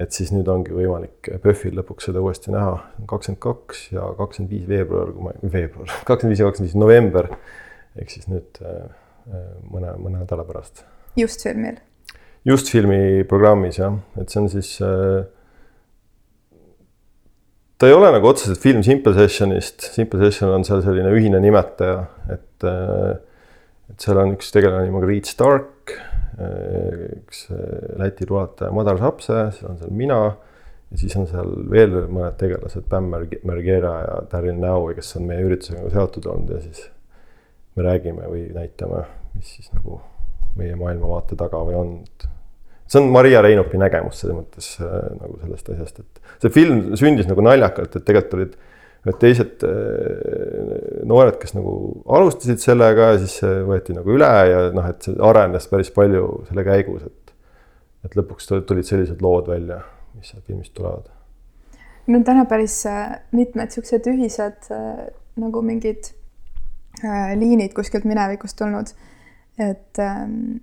et siis nüüd ongi võimalik PÖFFil lõpuks seda uuesti näha, kakskümmend kaks ja kakskümmend viis veebruar, kui ma, veebruar, kakskümmend viis ja kakskümmend viis november ehk siis nüüd äh, mõne, mõne nädala pärast. just filmil just filmi programmis jah, et see on siis äh,. ta ei ole nagu otseselt film Simple Sessionist, Simple Session on seal selline ühine nimetaja, et äh,. et seal on üks tegelane nimega Reed Stark äh,, üks äh, Läti luuletaja Madar Sapse, siis on seal mina ja siis on seal veel mõned tegelased, Bam Margera ja Darin Naui, kes on meie üritusega seotud olnud ja siis me räägime või näitame, mis siis nagu meie maailmavaate taga või on. see on Maria Reinupi nägemus selles mõttes äh, nagu sellest asjast, et see film sündis nagu naljakalt, et tegelikult olid ühed teised äh, noored, kes nagu alustasid sellega siis see võeti nagu üle ja noh, et see arenes päris palju selle käigus, et, et lõpuks tulid sellised lood välja, mis sealt filmist tulevad. meil on täna päris äh, mitmed siuksed ühised nagu mingid liinid kuskilt minevikust tulnud et ähm,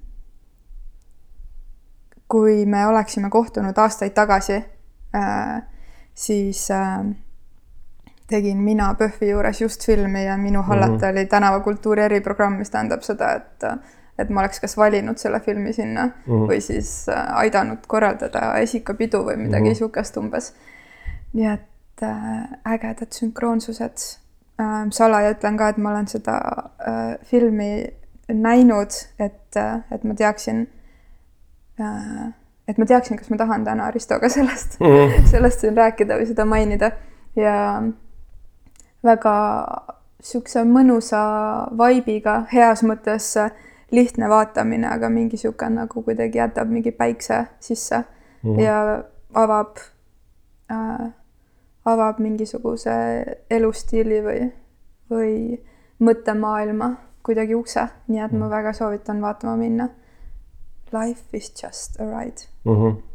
kui me oleksime kohtunud aastaid tagasi äh,, siis äh, tegin mina PÖFFi juures just filmi ja minu hallata mm -hmm. oli tänavakultuuri eriprogramm, mis tähendab seda, et et ma oleks kas valinud selle filmi sinna mm -hmm. või siis äh, aidanud korraldada esikapidu või midagi mm -hmm. umbes. nii et äh, ägedad sünkroonsused äh,. salaja ütlen ka, et ma olen seda äh, filmi näinud, et, et ma teaksin, et ma teaksin, kas ma tahan täna Ristoga sellest mm, -hmm. sellest siin rääkida või seda mainida ja väga niisuguse mõnusa vaibiga, heas mõttes lihtne vaatamine, aga mingi niisugune nagu kuidagi jätab mingi päikse sisse mm -hmm. ja avab äh,, avab mingisuguse elustiili või, või mõttemaailma kuidagi ukse, nii et ma mm. väga soovitan vaatama minna. Life is just a ride mm. -hmm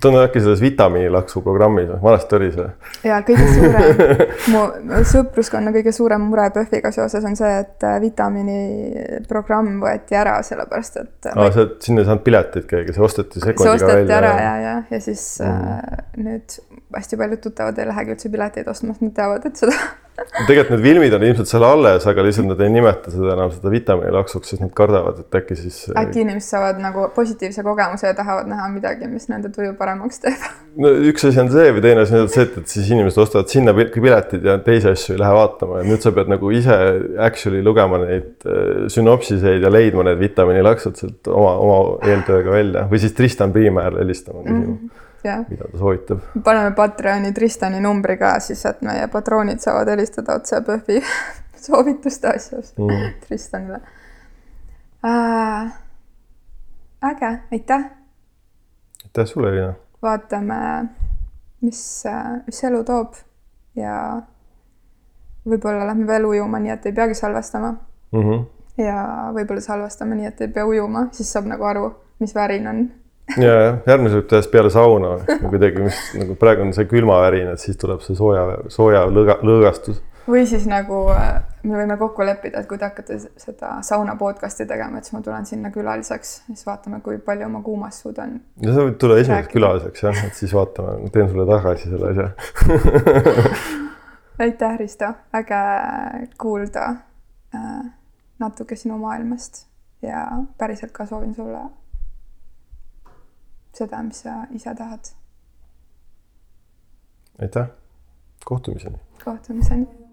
ta on äkki selles vitamiinilaksu programmis, vanasti oli see. ja kõige suurem, mu sõpruskonna kõige suurem mure PÖFFiga seoses on see, et äh, vitamiiniprogramm võeti ära, sellepärast et. aa, sa, sinna ei saanud piletit keegi, see osteti sekundiga välja. see osteti ära ja, ja, ja siis mm äh, nüüd hästi paljud tuttavad ei lähegi üldse pileteid ostma, sest nad teavad, et seda tegelikult need filmid on ilmselt seal alles, aga lihtsalt nad ei nimeta seda enam seda vitamiinilaksuks, sest nad kardavad, et äkki siis. äkki inimesed saavad nagu positiivse kogemuse ja tahavad näha midagi, mis nende tuju paremaks teeb. no üks asi on see või teine asi on see, et, et siis inimesed ostavad sinna piletid ja teisi asju ei lähe vaatama ja nüüd sa pead nagu ise actually lugema neid äh, sünopsiseid ja leidma need vitamiinilaksud sealt oma, oma eeltööga välja või siis Tristan Priimäele helistama küsima mm. -hmm mida ta soovitab. paneme Patreoni Tristani numbri ka siis, et meie patroonid saavad helistada otse PÖFFi soovituste asjus mm. Tristanile äh,. äge, aitäh. aitäh sulle, Liina. vaatame, mis, mis elu toob ja võib-olla lähme veel ujuma, nii et ei peagi salvestama mm. -hmm. ja võib-olla salvestame nii, et ei pea ujuma, siis saab nagu aru, mis värin on ja, jah, järgmise võib teha peale sauna kuidagi, mis nagu praegu on see külmavärin, et siis tuleb see sooja, sooja lõõga, lõõgastus. Või siis nagu äh, me võime kokku leppida, et kui te hakkate seda sauna podcast'i tegema, et siis ma tulen sinna külaliseks, siis vaatame, kui palju ma kuumas suudan. no sa võid tulla esimeseks külaliseks jah, et siis vaatame, teen sulle tagasi selle asja. Aitäh, Risto, äge kuulda äh, natuke sinu maailmast ja päriselt ka soovin sulle seda, mis sa ise tahad. aitäh, kohtumiseni. kohtumiseni